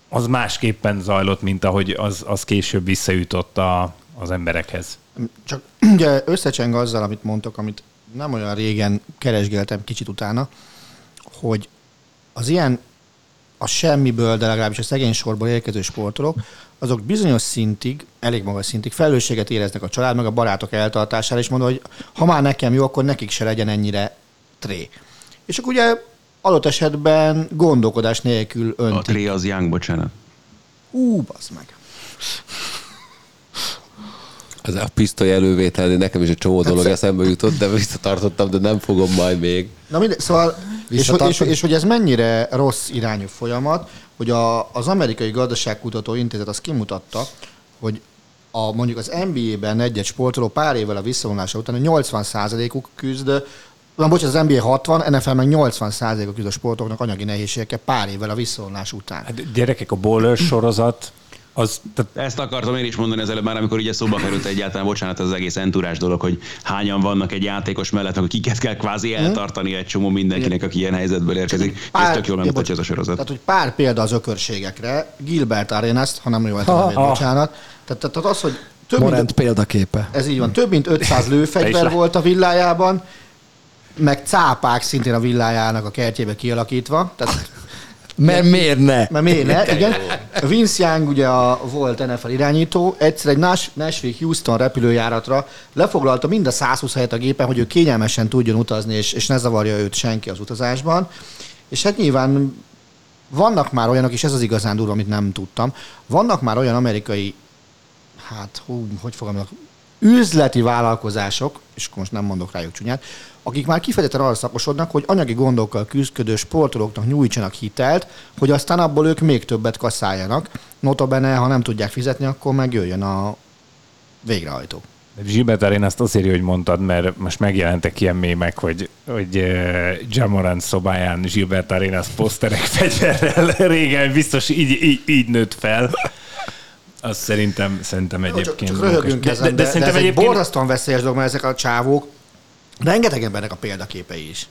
az másképpen zajlott, mint ahogy az, az később visszajutott a, az emberekhez. Csak [CLEARS THROAT] ugye összecseng azzal, amit mondtok, amit nem olyan régen keresgéltem kicsit utána, hogy az ilyen a semmiből, de legalábbis a szegény sorból érkező sportolók, azok bizonyos szintig, elég magas szintig felelősséget éreznek a család, meg a barátok eltartására, és mondom, hogy ha már nekem jó, akkor nekik se legyen ennyire tré. És akkor ugye adott esetben gondolkodás nélkül A öntik. tré az Young, bocsánat. Ú, bazd meg. Az a pisztoly elővétel, nekem is egy csomó dolog eszembe jutott, de visszatartottam, de nem fogom majd még. Na mindegy, szóval, és, hogy- és, és, hogy ez mennyire rossz irányú folyamat, hogy a, az amerikai gazdaságkutató intézet azt kimutatta, hogy a, mondjuk az NBA-ben egy-egy sportoló pár évvel a visszavonulása után a 80%-uk küzd, na bocs, az NBA 60, NFL meg 80%-uk küzd a sportoknak anyagi nehézségekkel pár évvel a visszavonulás után. Hát gyerekek, a Bowler sorozat, az, tehát Ezt akartam én is mondani az előbb már, amikor ugye szóba került egyáltalán, bocsánat, az egész enturás dolog, hogy hányan vannak egy játékos mellett, hogy kiket kell kvázi eltartani egy csomó mindenkinek, aki ilyen helyzetből érkezik. És ez tök jól ja, megmutatja ez a sorozat. Tehát, hogy pár példa az ökörségekre, Gilbert Arenas, ha nem jól tudom, Ha. bocsánat. Tehát, tehát az, hogy több mint példaképe. Ez így van. Több mint 500 Te lőfegyver volt a villájában, meg cápák szintén a villájának a kertjébe kialakítva. Tehát, Mert miért ne? mert miért ne? Igen. Vince Young ugye a volt NFL irányító, egyszer egy Nash- Nashville-Houston repülőjáratra lefoglalta mind a 120 helyet a gépen, hogy ő kényelmesen tudjon utazni, és, és ne zavarja őt senki az utazásban. És hát nyilván vannak már olyanok, és ez az igazán durva, amit nem tudtam, vannak már olyan amerikai, hát hú, hogy fogalmazok, üzleti vállalkozások, és akkor most nem mondok rájuk csúnyát, akik már kifejezetten arra szakosodnak, hogy anyagi gondokkal küzdködő sportolóknak nyújtsanak hitelt, hogy aztán abból ők még többet kaszáljanak. Notabene, ha nem tudják fizetni, akkor meg jöjjön a végrehajtó. Gilbert Arén azt azért, hogy mondtad, mert most megjelentek ilyen mémek, hogy, hogy uh, Jamorant szobáján Gilbert Arenas poszterek fegyverrel [LAUGHS] régen biztos így, így, így nőtt fel. Azt szerintem, szerintem Csak, egyébként... csak röhögünk de, ezen, de, de, de, szerintem ez egy egyébként... borzasztóan veszélyes dolog, mert ezek a csávók, rengeteg embernek a példaképei is.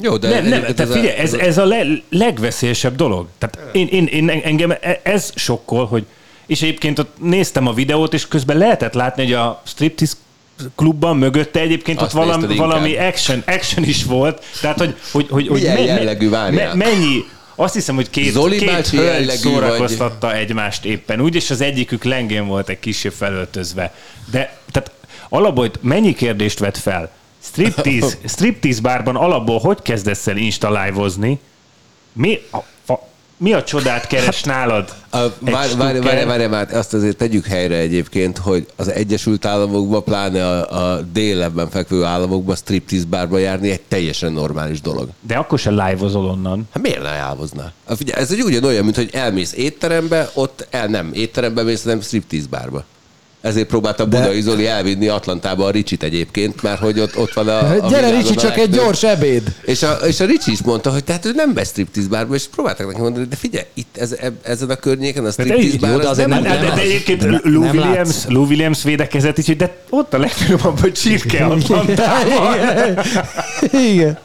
Jó, de Nem, nem, tehát a- figyelj, ez, ez a le, legveszélyesebb dolog. Tehát én, én, én, engem e- ez sokkol, hogy és egyébként ott néztem a videót, és közben lehetett látni, hogy a striptease klubban mögötte egyébként Azt ott valami, valami action, action is volt. Tehát, hogy, hogy, hogy, hogy Milyen jellegű, várjál? mennyi, azt hiszem, hogy két, Zoli két hölgy szórakoztatta egymást éppen úgy, és az egyikük lengén volt egy kicsit felöltözve. De tehát alapból mennyi kérdést vett fel? Striptease, [LAUGHS] striptease bárban alapból hogy kezdesz el installájvozni? Mi a, fa, mi a csodát keres nálad? A, egy várj, várj, várj, várj, várj, azt azért tegyük helyre egyébként, hogy az Egyesült Államokban, pláne a, a délebben fekvő államokban striptease bárba járni egy teljesen normális dolog. De akkor se live-ozol onnan. Hát miért ne elhoznál? Hát figyelj, ez egy ugyanolyan, mint hogy elmész étterembe, ott el nem étterembe mész, hanem striptease bárba. Ezért próbálta Budai Zoli elvinni Atlantába a Ricsit egyébként, mert hogy ott, ott van a, a Gyere, Ricsi, a csak egy gyors ebéd. És a, és a Ricsi is mondta, hogy tehát ő nem vesz striptease bárba, és próbáltak neki mondani, de figyelj, itt ez, e- ezen a környéken a striptease így- bár, jó, de az azért nem, nem- De, de, de egyébként de Lou nem Williams. Lou Williams védekezett is, de ott a legfinomabb, hogy csirke Atlantában. Igen.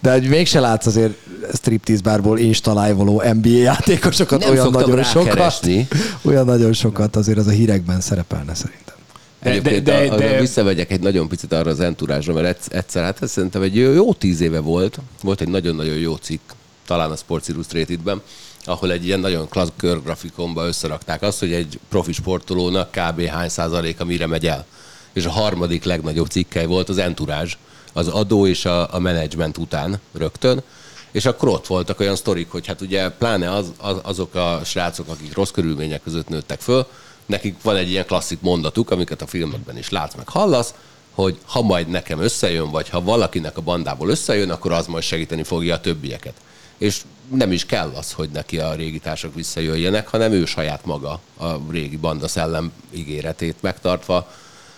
De hogy mégse látsz azért striptease bárból installájvoló NBA játékosokat Nem olyan nagyon sokat. rákeresni. Olyan nagyon sokat azért az a hírekben szerepelne szerintem. De- Egyébként de- de, de- de, visszamegyek egy nagyon picit arra az enturázsra, mert egyszer, hát ez szerintem egy jó, jó tíz éve volt, volt egy nagyon-nagyon jó cikk, talán a Sports Illustrated-ben, ahol egy ilyen nagyon klassz körgrafikonba összerakták azt, hogy egy profi sportolónak kb. hány százaléka mire megy el. És a harmadik legnagyobb cikkely volt az enturázs, az adó és a, a menedzsment után rögtön. És akkor ott voltak olyan sztorik, hogy hát ugye pláne az, az, azok a srácok, akik rossz körülmények között nőttek föl, nekik van egy ilyen klasszik mondatuk, amiket a filmekben is látsz meg hallasz, hogy ha majd nekem összejön, vagy ha valakinek a bandából összejön, akkor az majd segíteni fogja a többieket. És nem is kell az, hogy neki a régi társak visszajöjjenek, hanem ő saját maga a régi banda szellem ígéretét megtartva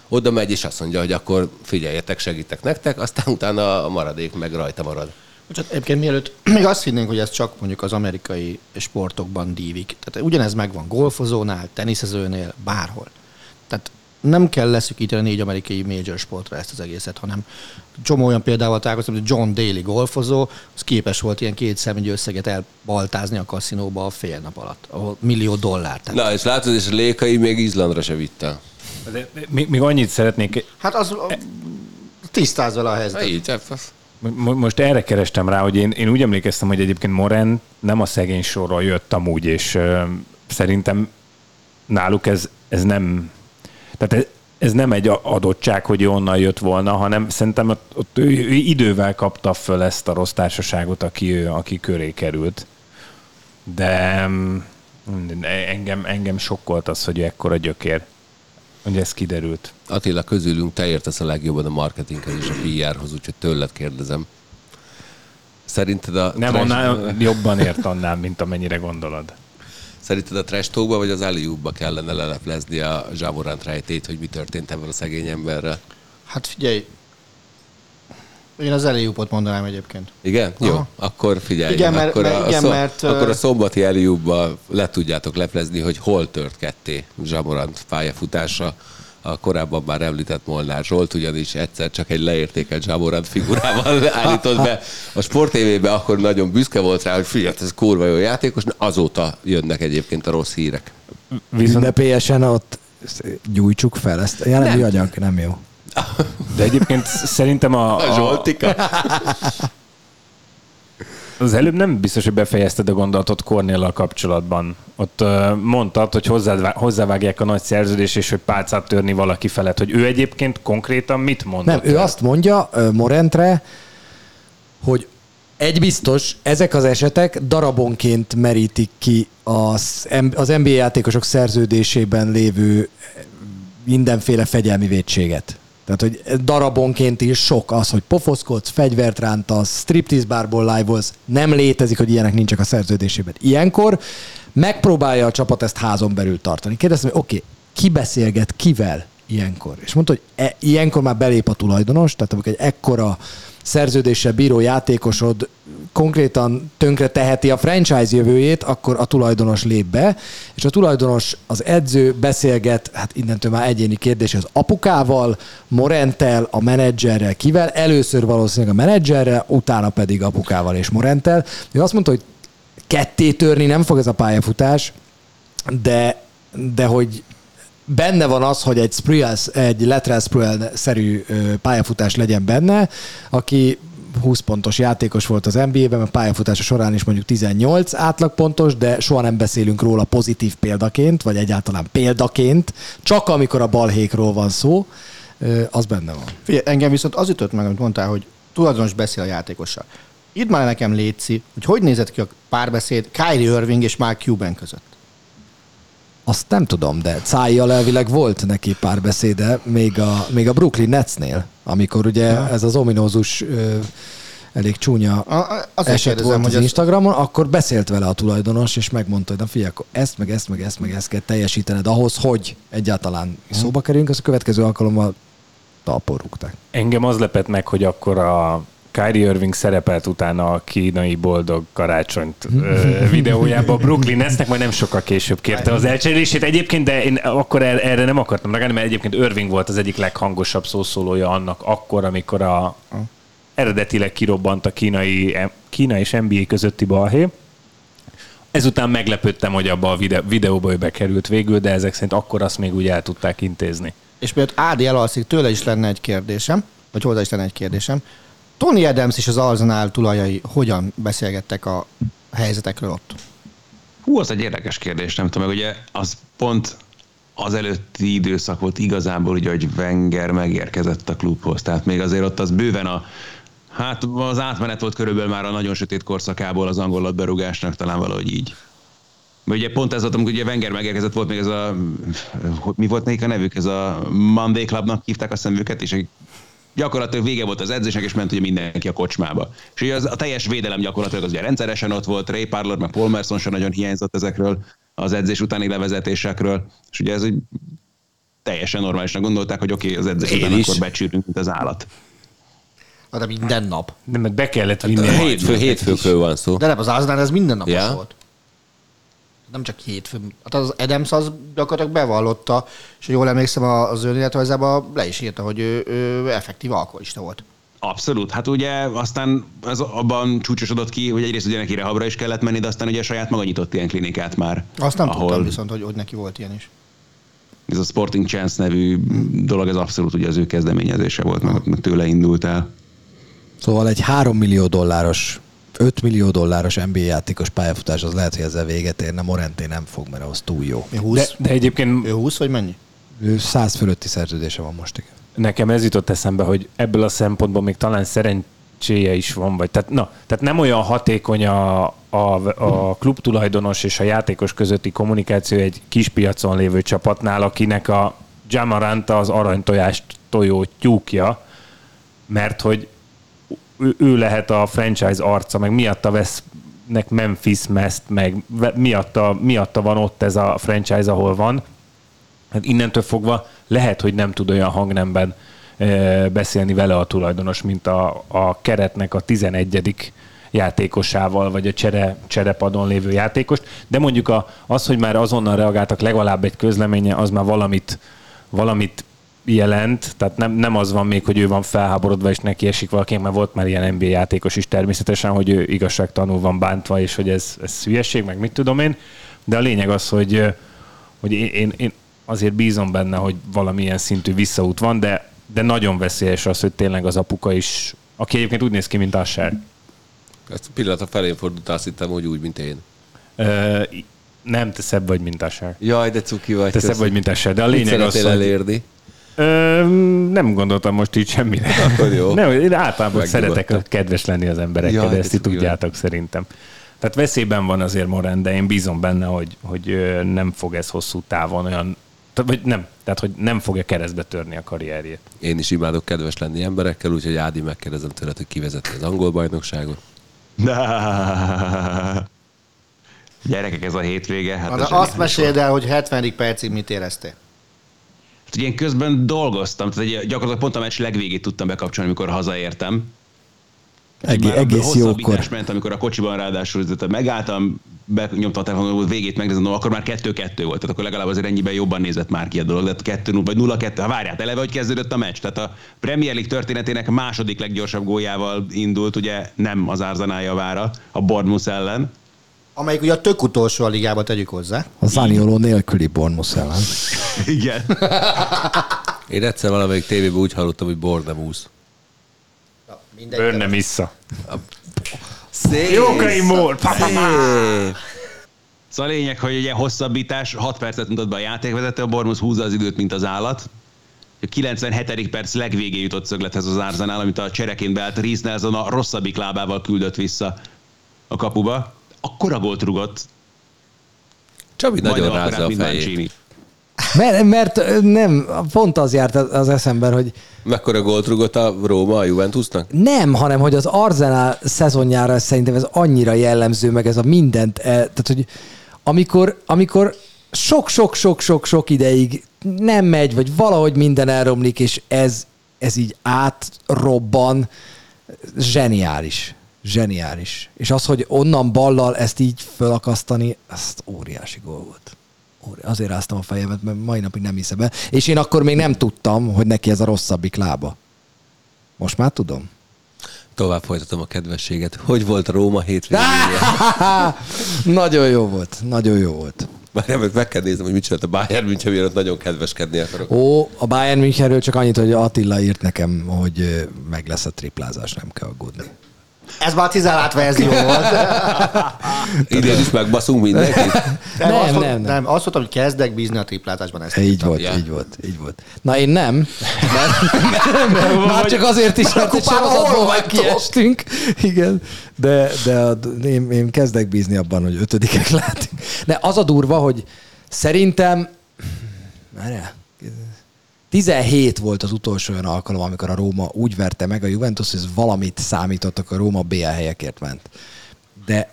oda megy, és azt mondja, hogy akkor figyeljetek, segítek nektek, aztán utána a maradék meg rajta marad. Csak egyébként mielőtt [CLEARS THROAT] még azt hinnénk, hogy ez csak mondjuk az amerikai sportokban dívik. Tehát ugyanez megvan golfozónál, teniszezőnél, bárhol. Tehát nem kell leszűkíteni négy amerikai major sportra ezt az egészet, hanem csomó olyan példával találkoztam, hogy John Daly golfozó, az képes volt ilyen két szemügy összeget elbaltázni a kaszinóba a fél nap alatt, ahol millió dollár. Tehát Na, és látod, és a Lékai még Izlandra se vitte. De még, még annyit szeretnék, Hát az tisztáz vele a helyzetet. így, hát az- Most erre kerestem rá, hogy én, én úgy emlékeztem, hogy egyébként Moren nem a szegény sorról jött amúgy, és ö, szerintem náluk ez, ez nem, tehát ez, ez nem egy adottság, hogy onnan jött volna, hanem szerintem ott, ott ő, ő idővel kapta föl ezt a rossz társaságot, aki, ő, aki köré került. De mm, engem, engem sokkolt az, hogy ekkora gyökér. Hogy ez kiderült. Attila, közülünk te értesz a legjobban a marketinghez és a PR-hoz, úgyhogy tőled kérdezem. Szerinted a, Nem, trash, annál jobban ért annál, mint amennyire gondolod. szerinted a trash talkba vagy az alley kellene leleplezni a zsávorant rejtét, hogy mi történt ebben a szegény emberrel? Hát figyelj, én az eléjúpot mondanám egyébként. Igen? Jó, Aha. akkor figyelj. Igen, mert- akkor, mert- a, igen, szom, mert, akkor a szombati Eliubba le tudjátok leplezni, hogy hol tört ketté Zsamorant pályafutása a korábban már említett Molnár Zsolt, ugyanis egyszer csak egy leértékelt Zsamorant figurával [LAUGHS] állított be a Sport TV-be, akkor nagyon büszke volt rá, hogy figyelj, ez kurva jó játékos, Na, azóta jönnek egyébként a rossz hírek. Viszont Ünnepélyesen ott gyújtsuk fel ezt. Jelenlegi Nem. anyag, nem jó. De egyébként szerintem a, A a, Zsoltika? az előbb nem biztos, hogy befejezted a gondolatot Kornéllal kapcsolatban. Ott uh, mondtad, hogy hozzá, hozzávágják a nagy szerződés, és hogy pálcát törni valaki felett. Hogy ő egyébként konkrétan mit mondott? Nem, ő azt mondja Morentre, hogy egy biztos, ezek az esetek darabonként merítik ki az, az NBA játékosok szerződésében lévő mindenféle fegyelmi védséget. Tehát, hogy darabonként is sok az, hogy pofoszkodsz, fegyvert rántasz, striptease bárból live nem létezik, hogy ilyenek nincsenek a szerződésében. Ilyenkor megpróbálja a csapat ezt házon belül tartani. Kérdeztem, hogy oké, okay, ki beszélget kivel ilyenkor? És mondta, hogy e, ilyenkor már belép a tulajdonos, tehát amikor egy ekkora szerződéssel bíró játékosod konkrétan tönkre teheti a franchise jövőjét, akkor a tulajdonos lép be, és a tulajdonos, az edző beszélget, hát innentől már egyéni kérdés, az apukával, Morentel, a menedzserrel, kivel, először valószínűleg a menedzserrel, utána pedig apukával és Morentel. Ő azt mondta, hogy ketté törni nem fog ez a pályafutás, de, de hogy benne van az, hogy egy Spriels, egy Lateral Spriel-szerű ö, pályafutás legyen benne, aki 20 pontos játékos volt az NBA-ben, a pályafutása során is mondjuk 18 átlagpontos, de soha nem beszélünk róla pozitív példaként, vagy egyáltalán példaként, csak amikor a balhékról van szó, az benne van. Figyelj, engem viszont az ütött meg, amit mondtál, hogy tulajdonos beszél a játékossal. Itt már nekem létszi, hogy hogy nézett ki a párbeszéd Kyrie Irving és Mark Cuban között. Azt nem tudom, de Cájjal elvileg volt neki pár beszéde, még a, még a Brooklyn Netsnél, amikor ugye ez az ominózus, ö, elég csúnya A- eset kérdezem, volt hogy az ez- Instagramon, akkor beszélt vele a tulajdonos, és megmondta, hogy na figyelj, akkor ezt, meg ezt, meg ezt, meg ezt kell teljesítened ahhoz, hogy egyáltalán szóba kerüljünk, az a következő alkalommal talpon rúgták. Engem az lepett meg, hogy akkor a Kyrie Irving szerepelt utána a kínai boldog karácsonyt [LAUGHS] videójában. Brooklyn Netsnek majd nem sokkal később kérte az elcserélését. Egyébként, de én akkor er- erre nem akartam megállni, mert egyébként Irving volt az egyik leghangosabb szószólója annak akkor, amikor a eredetileg kirobbant a kínai, Kína és NBA közötti balhé. Ezután meglepődtem, hogy abba a vide- videóba ő bekerült végül, de ezek szerint akkor azt még úgy el tudták intézni. És miatt Ádi elalszik, tőle is lenne egy kérdésem, vagy hozzá is lenne egy kérdésem. Tony Adams és az Arsenal tulajai hogyan beszélgettek a helyzetekről ott? Hú, az egy érdekes kérdés, nem tudom, meg ugye az pont az előtti időszak volt igazából, ugye, hogy Wenger megérkezett a klubhoz, tehát még azért ott az bőven a Hát az átmenet volt körülbelül már a nagyon sötét korszakából az angol labdarúgásnak, talán valahogy így. Mert ugye pont ez volt, amikor ugye Wenger megérkezett, volt még ez a, mi volt nekik a nevük, ez a Monday Clubnak hívták a szemüket, és gyakorlatilag vége volt az edzésnek, és ment ugye mindenki a kocsmába. És ugye az, a teljes védelem gyakorlatilag az ugye rendszeresen ott volt, Ray Parler, meg Paul Merson sem nagyon hiányzott ezekről az edzés utáni levezetésekről, és ugye ez egy teljesen normálisnak gondolták, hogy oké, okay, az edzés Én után is. akkor becsülünk, mint az állat. Na, De minden nap. Nem, mert be kellett vinni. Hát, a- hétfő, hétfőkről van szó. De nem, az Arsenal ez minden nap Ja. az volt. Nem csak hétfő. Hát az Adams az gyakorlatilag bevallotta, és jól emlékszem az önéletrajzában le is írta, hogy ő, ő effektív alkoholista volt. Abszolút. Hát ugye aztán az abban csúcsosodott ki, hogy egyrészt ugye neki rehabra is kellett menni, de aztán ugye saját maga nyitott ilyen klinikát már. Azt nem ahol tudtam viszont, hogy, hogy neki volt ilyen is. Ez a Sporting Chance nevű dolog, ez abszolút ugye az ő kezdeményezése volt, meg, meg tőle indult el. Szóval egy 3 millió dolláros, 5 millió dolláros NBA játékos pályafutás, az lehet, hogy ezzel véget érne. Morenté nem fog, mert az túl jó. Mi 20? De, de egyébként Ő 20 vagy mennyi? Ő 100 fölötti szerződése van most, igen. nekem ez jutott eszembe, hogy ebből a szempontból még talán szerencséje is van, vagy tehát, na, tehát nem olyan hatékony a, a, a klub tulajdonos és a játékos közötti kommunikáció egy kis piacon lévő csapatnál, akinek a Jamaranta az aranytojást tojó tyúkja, mert hogy ő, ő lehet a franchise arca, meg miatta vesznek Memphis meszt, meg miatta, miatta van ott ez a franchise, ahol van. Hát innentől fogva lehet, hogy nem tud olyan hangnemben e, beszélni vele a tulajdonos, mint a, a keretnek a 11 játékosával, vagy a csere, cserepadon lévő játékost, de mondjuk a, az, hogy már azonnal reagáltak legalább egy közleménye, az már valamit, valamit jelent, tehát nem, nem az van még, hogy ő van felháborodva, és neki esik valakinek, mert volt már ilyen NBA játékos is természetesen, hogy ő igazságtanul van bántva, és hogy ez, ez hülyeség, meg mit tudom én, de a lényeg az, hogy, hogy én, én, én azért bízom benne, hogy valamilyen szintű visszaút van, de, de nagyon veszélyes az, hogy tényleg az apuka is, aki egyébként úgy néz ki, mint Asher. Ezt a pillanat felén fordult, azt hittem, hogy úgy, mint én. Ö, nem, te szebb vagy, mint Asher. Jaj, de cuki vagy. Te szebb vagy, mint Asher, de a lényeg az, hogy... elérni? Ö, nem gondoltam most így semmire. Akkor jó. Nem, én általában szeretek kedves lenni az emberekkel, Jaj, de ezt ti tudjátok szerintem. Tehát veszélyben van azért Morán, de én bízom benne, hogy, hogy nem fog ez hosszú távon olyan, tehát, vagy nem, tehát hogy nem fogja keresztbe törni a karrierjét. Én is imádok kedves lenni emberekkel, úgyhogy Ádi megkérdezem tőled, hogy kivezeti az angol bajnokságot. Gyerekek, ez a hétvége. Hát ez de azt meséld el, hogy 70. percig mit éreztél. Ugye én közben dolgoztam, tehát egy- gyakorlatilag pont a meccs legvégét tudtam bekapcsolni, amikor hazaértem. Egé- Már egész jókor. ment, amikor a kocsiban ráadásul megálltam, benyomtam a telefonon, végét megnézem, akkor már 2-2 volt, tehát akkor legalább azért ennyiben jobban nézett már ki a dolog, de hát 2 vagy 0-2, ha várját, eleve, hogy kezdődött a meccs, tehát a Premier League történetének második leggyorsabb góljával indult, ugye nem az Arzenál javára, a Bournemouth ellen, Amelyik ugye a tök utolsó a ligába tegyük hozzá. A Zanioló nélküli Bournemouth ellen. Igen. [LAUGHS] Én egyszer valamelyik tévében úgy hallottam, hogy Bornemúsz. Mindegy. Bőrne vissza. Szép! Jókai mór! Szóval a lényeg, hogy ugye hosszabbítás, 6 percet mutat be a játékvezető, a Bormus húzza az időt, mint az állat. A 97. perc legvégé jutott szöglethez az Arzenál, amit a csereként beállt Reece Nelson a rosszabbik lábával küldött vissza a kapuba. Akkora gólt rugott, Csabi nagyon rázza a fejét. Mert, mert nem, pont az járt az eszemben, hogy Mekkora gólt rugott a Róma a Juventusnak? nem, hanem hogy az Arsenal szezonjára szerintem ez annyira jellemző, meg ez a mindent, eh, tehát hogy amikor, amikor sok-sok-sok-sok-sok ideig nem megy, vagy valahogy minden elromlik, és ez, ez így átrobban, zseniális. Zseniális. És az, hogy onnan ballal ezt így fölakasztani, az óriási gól volt. Azért ráztam a fejemet, mert mai napig nem hiszem el. És én akkor még nem tudtam, hogy neki ez a rosszabbik lába. Most már tudom. Tovább folytatom a kedvességet. Hogy volt a Róma hétvégén? [LAUGHS] nagyon jó volt, nagyon jó volt. Már nem, meg kell néznem, hogy mit csinált a Bayern München, mielőtt nagyon kedveskedni akarok. Ó, a Bayern Münchenről csak annyit, hogy Attila írt nekem, hogy meg lesz a triplázás, nem kell aggódni. Ez már a cizelált verzió [LAUGHS] volt. Idén is megbaszunk mindenkit. Nem, azt, nem, nem, nem. nem. Azt mondtam, hogy kezdek bízni a triplátásban. Ezt Így volt, Ja. így volt, így volt. Na én nem, mert már csak azért is, mert egy sorozatból kiestünk. Igen, de, de a, én, én kezdek bízni abban, hogy ötödikek lehetünk. De az a durva, hogy szerintem, várjál, 17 volt az utolsó olyan alkalom, amikor a Róma úgy verte meg a Juventus, hogy valamit számítottak, a Róma BL helyekért ment. De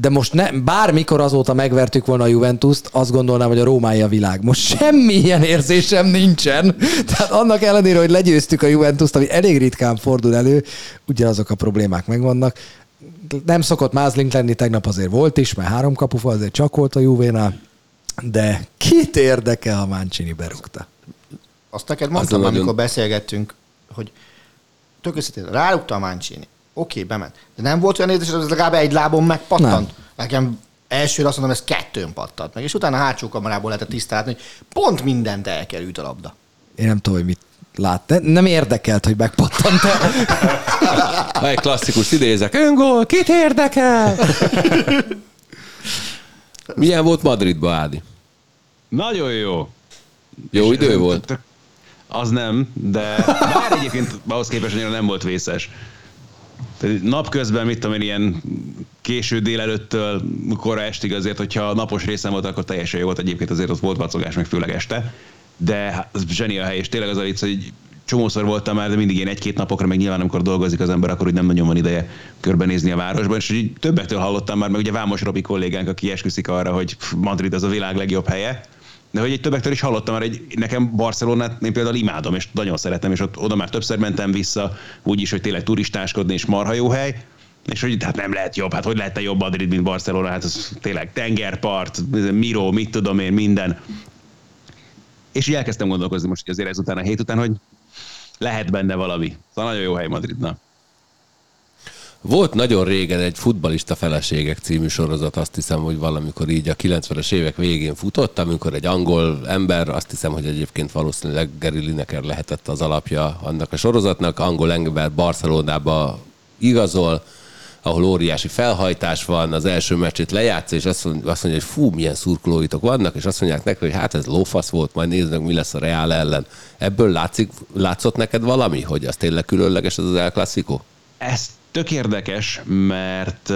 de most ne, bármikor azóta megvertük volna a Juventust, azt gondolnám, hogy a Rómái a világ. Most semmilyen érzésem nincsen. Tehát annak ellenére, hogy legyőztük a Juventust, ami elég ritkán fordul elő, ugyanazok a problémák megvannak. Nem szokott mázlink lenni, tegnap azért volt is, mert három kapufa azért csak volt a Juvénál, de kit érdekel, ha Mancini berúgta? Azt neked mondtam, nagyon- amikor beszélgettünk, hogy tök őszintén, rárugta a Mancini. Oké, bement. De nem volt olyan érzés, hogy ez legalább egy lábon megpattant? Nem. Nekem elsőre azt mondom, ez kettőn pattant meg, és utána a hátsó kamerából lehetett tisztálni, hogy pont mindent elkerült a labda. Én nem tudom, hogy mit lát. Ne- Nem érdekelt, hogy megpattant -e. [LAUGHS] Ha egy klasszikus idézek, öngól, kit érdekel? [LAUGHS] Milyen volt Madridba, Ádi? Nagyon jó. Jó idő volt? Az nem, de bár egyébként ahhoz képest annyira nem volt vészes. Napközben, mit tudom én, ilyen késő délelőttől kora estig azért, hogyha napos részem volt, akkor teljesen jó volt. Egyébként azért ott volt vacogás, meg főleg este. De hát az zseni a hely, és tényleg az a vicc, hogy csomószor voltam már, de mindig ilyen egy-két napokra, meg nyilván amikor dolgozik az ember, akkor úgy nem nagyon van ideje körbenézni a városban, és így többektől hallottam már, meg ugye Vámos Robi kollégánk, aki esküszik arra, hogy Madrid az a világ legjobb helye, de hogy egy többektől is hallottam már, hogy nekem Barcelonát én például imádom, és nagyon szeretem, és ott oda már többször mentem vissza, úgyis, hogy tényleg turistáskodni, és marha jó hely, és hogy hát nem lehet jobb, hát hogy lehetne jobb Madrid, mint Barcelona, hát az tényleg tengerpart, Miro, mit tudom én, minden. És így elkezdtem gondolkozni most hogy azért ezután a hét után, hogy lehet benne valami. Szóval nagyon jó hely Madridna. Volt nagyon régen egy futbalista feleségek című sorozat, azt hiszem, hogy valamikor így a 90-es évek végén futott, amikor egy angol ember, azt hiszem, hogy egyébként valószínűleg Gary Lineker lehetett az alapja annak a sorozatnak, angol ember Barcelonába igazol, ahol óriási felhajtás van, az első meccsét lejátsz, és azt mondja, azt mondja, hogy fú, milyen szurkolóitok vannak, és azt mondják neki, hogy hát ez lófasz volt, majd meg, mi lesz a Reál ellen. Ebből látszik, látszott neked valami, hogy az tényleg különleges ez az El Clasico? Ez tök érdekes, mert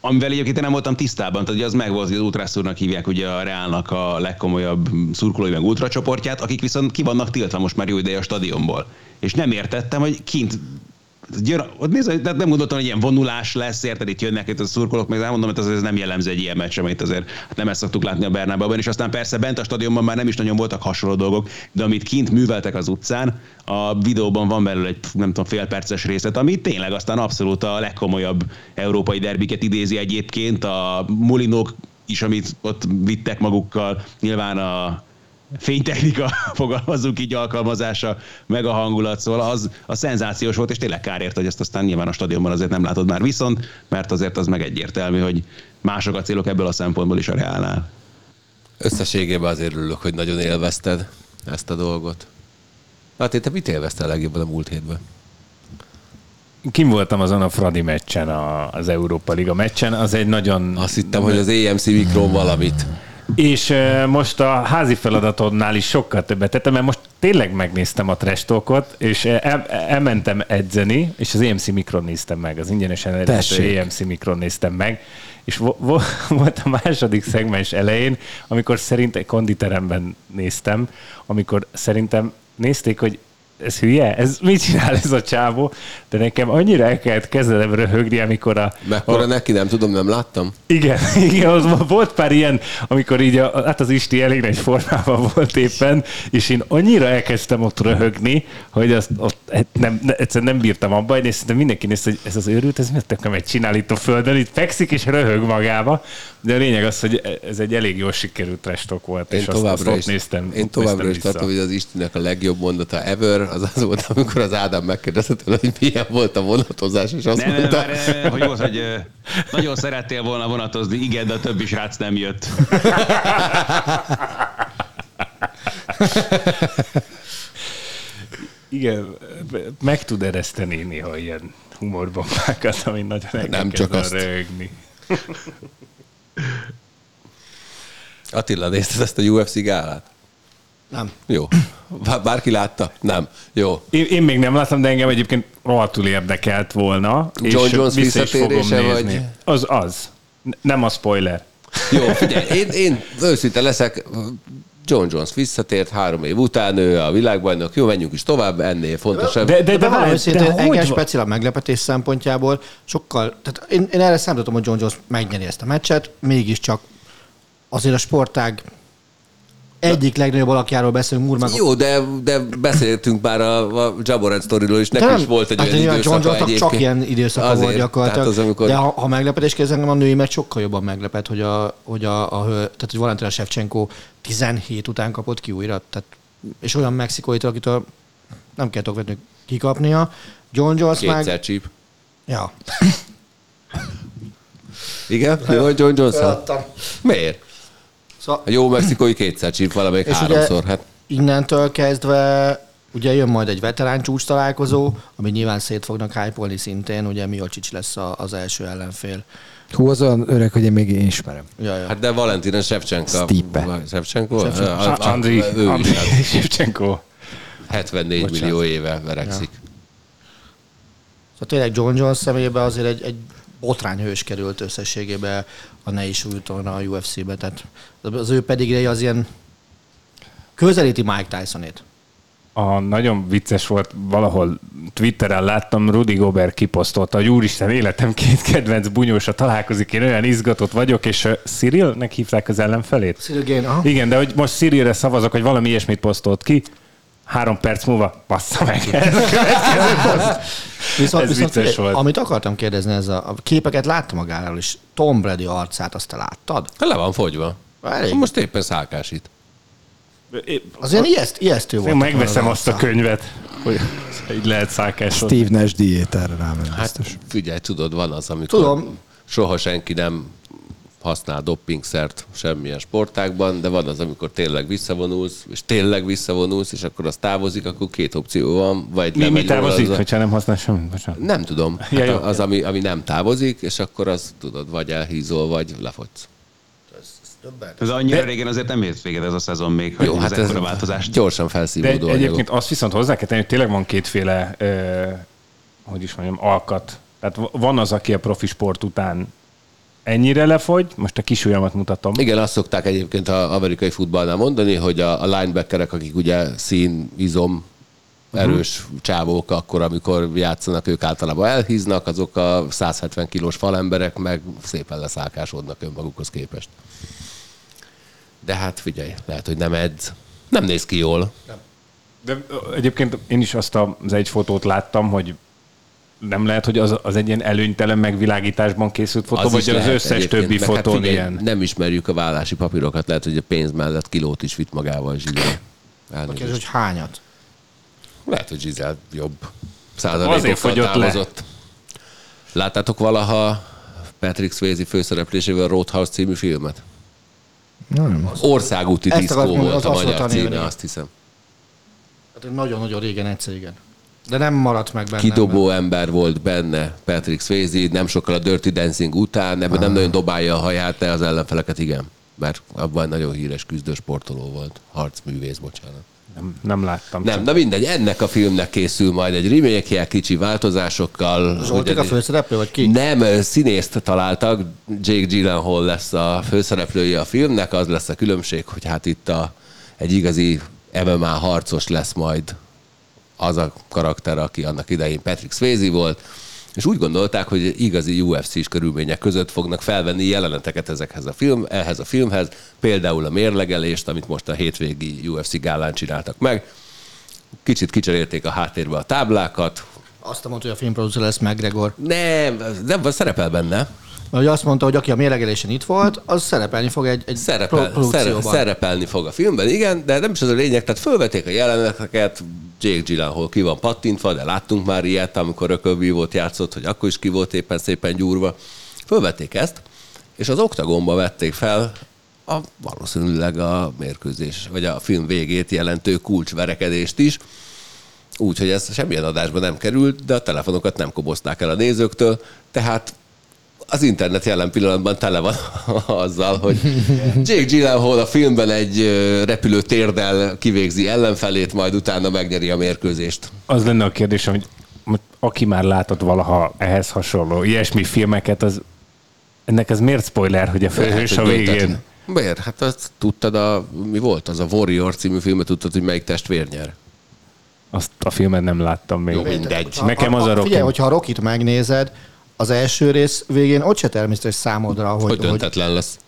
amivel egyébként én nem voltam tisztában, tehát ugye az meg volt, hogy az Ultraszúrnak hívják ugye a Reálnak a legkomolyabb szurkolói meg ultracsoportját, akik viszont ki vannak tiltva most már jó ideje a stadionból. És nem értettem, hogy kint Jön, ott nézd, de nem gondoltam, hogy ilyen vonulás lesz, érted, itt jönnek itt a szurkolók, meg nem mondom, hogy ez, ez nem jellemző egy ilyen meccsre, amit azért hát nem ezt szoktuk látni a Bernabában, és aztán persze bent a stadionban már nem is nagyon voltak hasonló dolgok, de amit kint műveltek az utcán, a videóban van belőle egy nem tudom, félperces részlet, ami tényleg aztán abszolút a legkomolyabb európai derbiket idézi egyébként, a mulinók is, amit ott vittek magukkal, nyilván a fénytechnika, [LAUGHS] fogalmazunk így alkalmazása, meg a hangulat, szóval az a szenzációs volt, és tényleg kár érte, hogy ezt aztán nyilván a stadionban azért nem látod már viszont, mert azért az meg egyértelmű, hogy mások a célok ebből a szempontból is a Reálnál. Összességében azért örülök, hogy nagyon élvezted ezt a dolgot. Hát te mit élveztél legjobban a múlt hétben? Kim voltam azon a Fradi meccsen, az Európa Liga meccsen, az egy nagyon... Azt hittem, hogy az EMC Mikron valamit. És most a házi feladatodnál is sokkal többet tettem, mert most tényleg megnéztem a trestókot, és el, elmentem edzeni, és az EMC Mikron néztem meg, az ingyenesen elérhető. EMC Mikron néztem meg, és vo- vo- [LAUGHS] volt a második szegmens elején, amikor szerintem konditeremben néztem, amikor szerintem nézték, hogy ez hülye? Ez mit csinál ez a csávó? De nekem annyira el kellett kezdenem röhögni, amikor a... Mekkora a, neki, nem tudom, nem láttam. igen, [LAUGHS] igen, az volt pár ilyen, amikor így, a, hát az Isti elég nagy formában volt éppen, és én annyira elkezdtem ott röhögni, hogy azt ott hát nem, ne, egyszerűen nem bírtam abba, és szerintem mindenki nézte, hogy ez az őrült, ez miért nekem egy csinál itt a földön, itt fekszik és röhög magába, de a lényeg az, hogy ez egy elég jól sikerült restok volt, Én és azt, azt továbbra ott is, néztem. én továbbra is tartom, hogy az Istinek a legjobb mondata ever, az az volt, amikor az Ádám megkérdezte tőle, hogy milyen volt a vonatozás, és azt Nem, nem, mondta, már, eh, hogy volt, hogy eh, nagyon szerettél volna vonatozni, igen, de a többi srác nem jött. Igen, meg tud ereszteni néha ilyen humorbombákat, ami nagyon Nem csak azt. Rögni. Attila, nézted ezt a UFC gálát? Nem. Jó. Bár- Bárki látta? Nem. Jó. Én, én még nem láttam, de engem egyébként rohadtul érdekelt volna. és John Jones vissza visszatérése, nézni. vagy- Az az. Nem a spoiler. Jó, figyelj, én, én őszinte leszek, John Jones visszatért három év után, ő a világbajnok, jó, menjünk is tovább, ennél fontosabb. De, de, de, De, de, őszintén, de engem speciál a meglepetés szempontjából sokkal, tehát én, én erre számítottam, hogy John Jones megnyeri ezt a meccset, mégiscsak azért a sportág egyik legnagyobb alakjáról beszélünk, Murmag. Jó, de, de beszéltünk már a, a Jaborant sztoriról is, neki De is volt egy hát olyan időszaka John Jonesnak egyébként. csak ilyen időszaka Azért, volt gyakorlatilag. az, amikor... De ha, ha meglepetés kérdez, engem a női meccs sokkal jobban meglepett, hogy a, hogy a, a tehát hogy Valentina Shevchenko 17 után kapott ki újra. Tehát, és olyan mexikóitól, akitől nem kell vetni kikapnia. John Jones meg... Kétszer csíp. Ja. Igen? Jó, hogy John Jones? Miért? Szóval, A jó mexikói kétszer csíp, valamelyik És ugye- háromszor. Hát innentől kezdve ugye jön majd egy veterán csúcs találkozó, ami nyilván szét fognak hype szintén, ugye Miocic lesz a, az első ellenfél. Hú, az olyan öreg, hogy én még én ismerem. Ja, ja. Hát de Valentina Shevchenko. Stipe. Shevchenko? Andri, Andri Shevchenko. 74 Bocsánat. millió éve verekszik. Szóval tényleg John Jones személyében azért egy, egy botrányhős került összességében a ne is újton a UFC-be, tehát az ő pedig az ilyen közelíti Mike Tysonét. A nagyon vicces volt, valahol Twitteren láttam, Rudy Gobert kiposztolta, hogy úristen, életem két kedvenc bunyósa találkozik, én olyan izgatott vagyok, és uh, Cyrilnek hívták az ellenfelét? Cyril Gane, aha. Igen, de hogy most Cyrilre szavazok, hogy valami ilyesmit posztolt ki, három perc múlva, bassza meg, [LAUGHS] a. Viszont, Ez viszont vicces volt. amit akartam kérdezni, ez a, a képeket láttam magáról is. Tom Brady arcát, azt te láttad? Le van fogyva. Elég. Most éppen szálkásít. Az ilyen ijeszt, ijesztő volt. Én megveszem azt a könyvet, hogy így lehet szálkásod. Steve Nash diétára rámegy Hát biztos. figyelj, tudod, van az, amikor Tudom. soha senki nem használ doppingszert semmilyen sportákban, de van az, amikor tényleg visszavonulsz, és tényleg visszavonulsz, és akkor az távozik, akkor két opció van, vagy Mi, mi távozik, az hogyha nem használ semmit? Bocsánat. Nem tudom. [LAUGHS] Ja, Hát jó. az, ami, ami nem távozik, és akkor az, tudod, vagy elhízol, vagy lefogysz. Ez annyira régen azért nem ért véget ez a szezon még, hogy Jó, hát ez a változást. gyorsan De felszívódó anyagok. egyébként azt viszont hozzá kell tenni, hogy tényleg van kétféle, ö, hogy is mondjam, alkat. Tehát van az, aki a profi sport után ennyire lefogy, most a kis ujjamat mutatom. Igen, azt szokták egyébként az amerikai futballnál mondani, hogy a, a linebackerek, akik ugye szín, izom, erős csávók, akkor, amikor játszanak, ők általában elhíznak, azok a 170 kilós falemberek meg szépen leszálkásodnak önmagukhoz képest. De hát figyelj, lehet, hogy nem edz. Nem néz ki jól. De ö, egyébként én is azt az egy fotót láttam, hogy nem lehet, hogy az, az egy ilyen előnytelen megvilágításban készült fotó, is vagy az összes többi meg hát figyelj, ilyen. Nem ismerjük a vállási papírokat, lehet, hogy a pénz mellett kilót is vitt magával Zsizsel. Kérdés, hogy hányat? Lehet, hogy Zsizsel jobb százalékokkal fogyott le. távozott. Láttátok valaha Patrick Swayze főszereplésével a Roadhouse című filmet? Nem. Országúti diszkó volt a az- az magyar címe, azt hiszem. Hát nagyon-nagyon régen egyszer, igen. De nem maradt meg benne. Kidobó ember volt benne Patrick Swayze, nem sokkal a Dirty Dancing után, ebben nem nagyon dobálja a haját, de az ellenfeleket igen. Mert abban nagyon híres küzdősportoló volt. Harcművész, bocsánat. Nem, nem láttam. Nem, na mindegy, ennek a filmnek készül majd egy remake kicsi változásokkal. Zsoltik a főszereplő, vagy ki? Nem, színészt találtak, Jake Gyllenhaal lesz a főszereplője a filmnek, az lesz a különbség, hogy hát itt a, egy igazi MMA harcos lesz majd az a karakter, aki annak idején Patrick Swayze volt, és úgy gondolták, hogy igazi UFC-s körülmények között fognak felvenni jeleneteket ezekhez a film, ehhez a filmhez, például a mérlegelést, amit most a hétvégi UFC gálán csináltak meg. Kicsit kicserélték a háttérbe a táblákat, Azt mondta, hogy a filmproducer lesz McGregor. nem, nem szerepel benne. Hogy azt mondta, hogy aki a mérlegelésen itt volt, az szerepelni fog egy, egy Szerepel, pro- produkcióban. szere, szerepelni fog a filmben, igen, de nem is az a lényeg, tehát fölvették a jeleneteket, Jake Gyllenhaal ki van pattintva, de láttunk már ilyet, amikor ökölvívót játszott, hogy akkor is ki volt éppen szépen gyúrva. Fölvették ezt, és az oktagonba vették fel a, valószínűleg a mérkőzés, vagy a film végét jelentő kulcsverekedést is, Úgy, hogy ez semmilyen adásban nem került, de a telefonokat nem kobozták el a nézőktől, tehát az internet jelen pillanatban tele van [LAUGHS] azzal, hogy Jake Gyllenhaal a filmben egy repülő térdel kivégzi ellenfelét, majd utána megnyeri a mérkőzést. Az lenne a kérdés, hogy aki már látott valaha ehhez hasonló ilyesmi filmeket, az ennek ez miért spoiler, hogy a főhős a hogy végén? döntetlen. Miért? Hát azt tudtad, a, mi volt az a Warrior című filmet, tudtad, hogy melyik testvér nyer? Azt a filmet nem láttam még. Jó, mindegy. Nekem az a Rocky. Figyelj, hogyha a Rokit megnézed, az első rész végén ott se természetes számodra, hogy, Hogy hogy, hogy döntetlen lesz.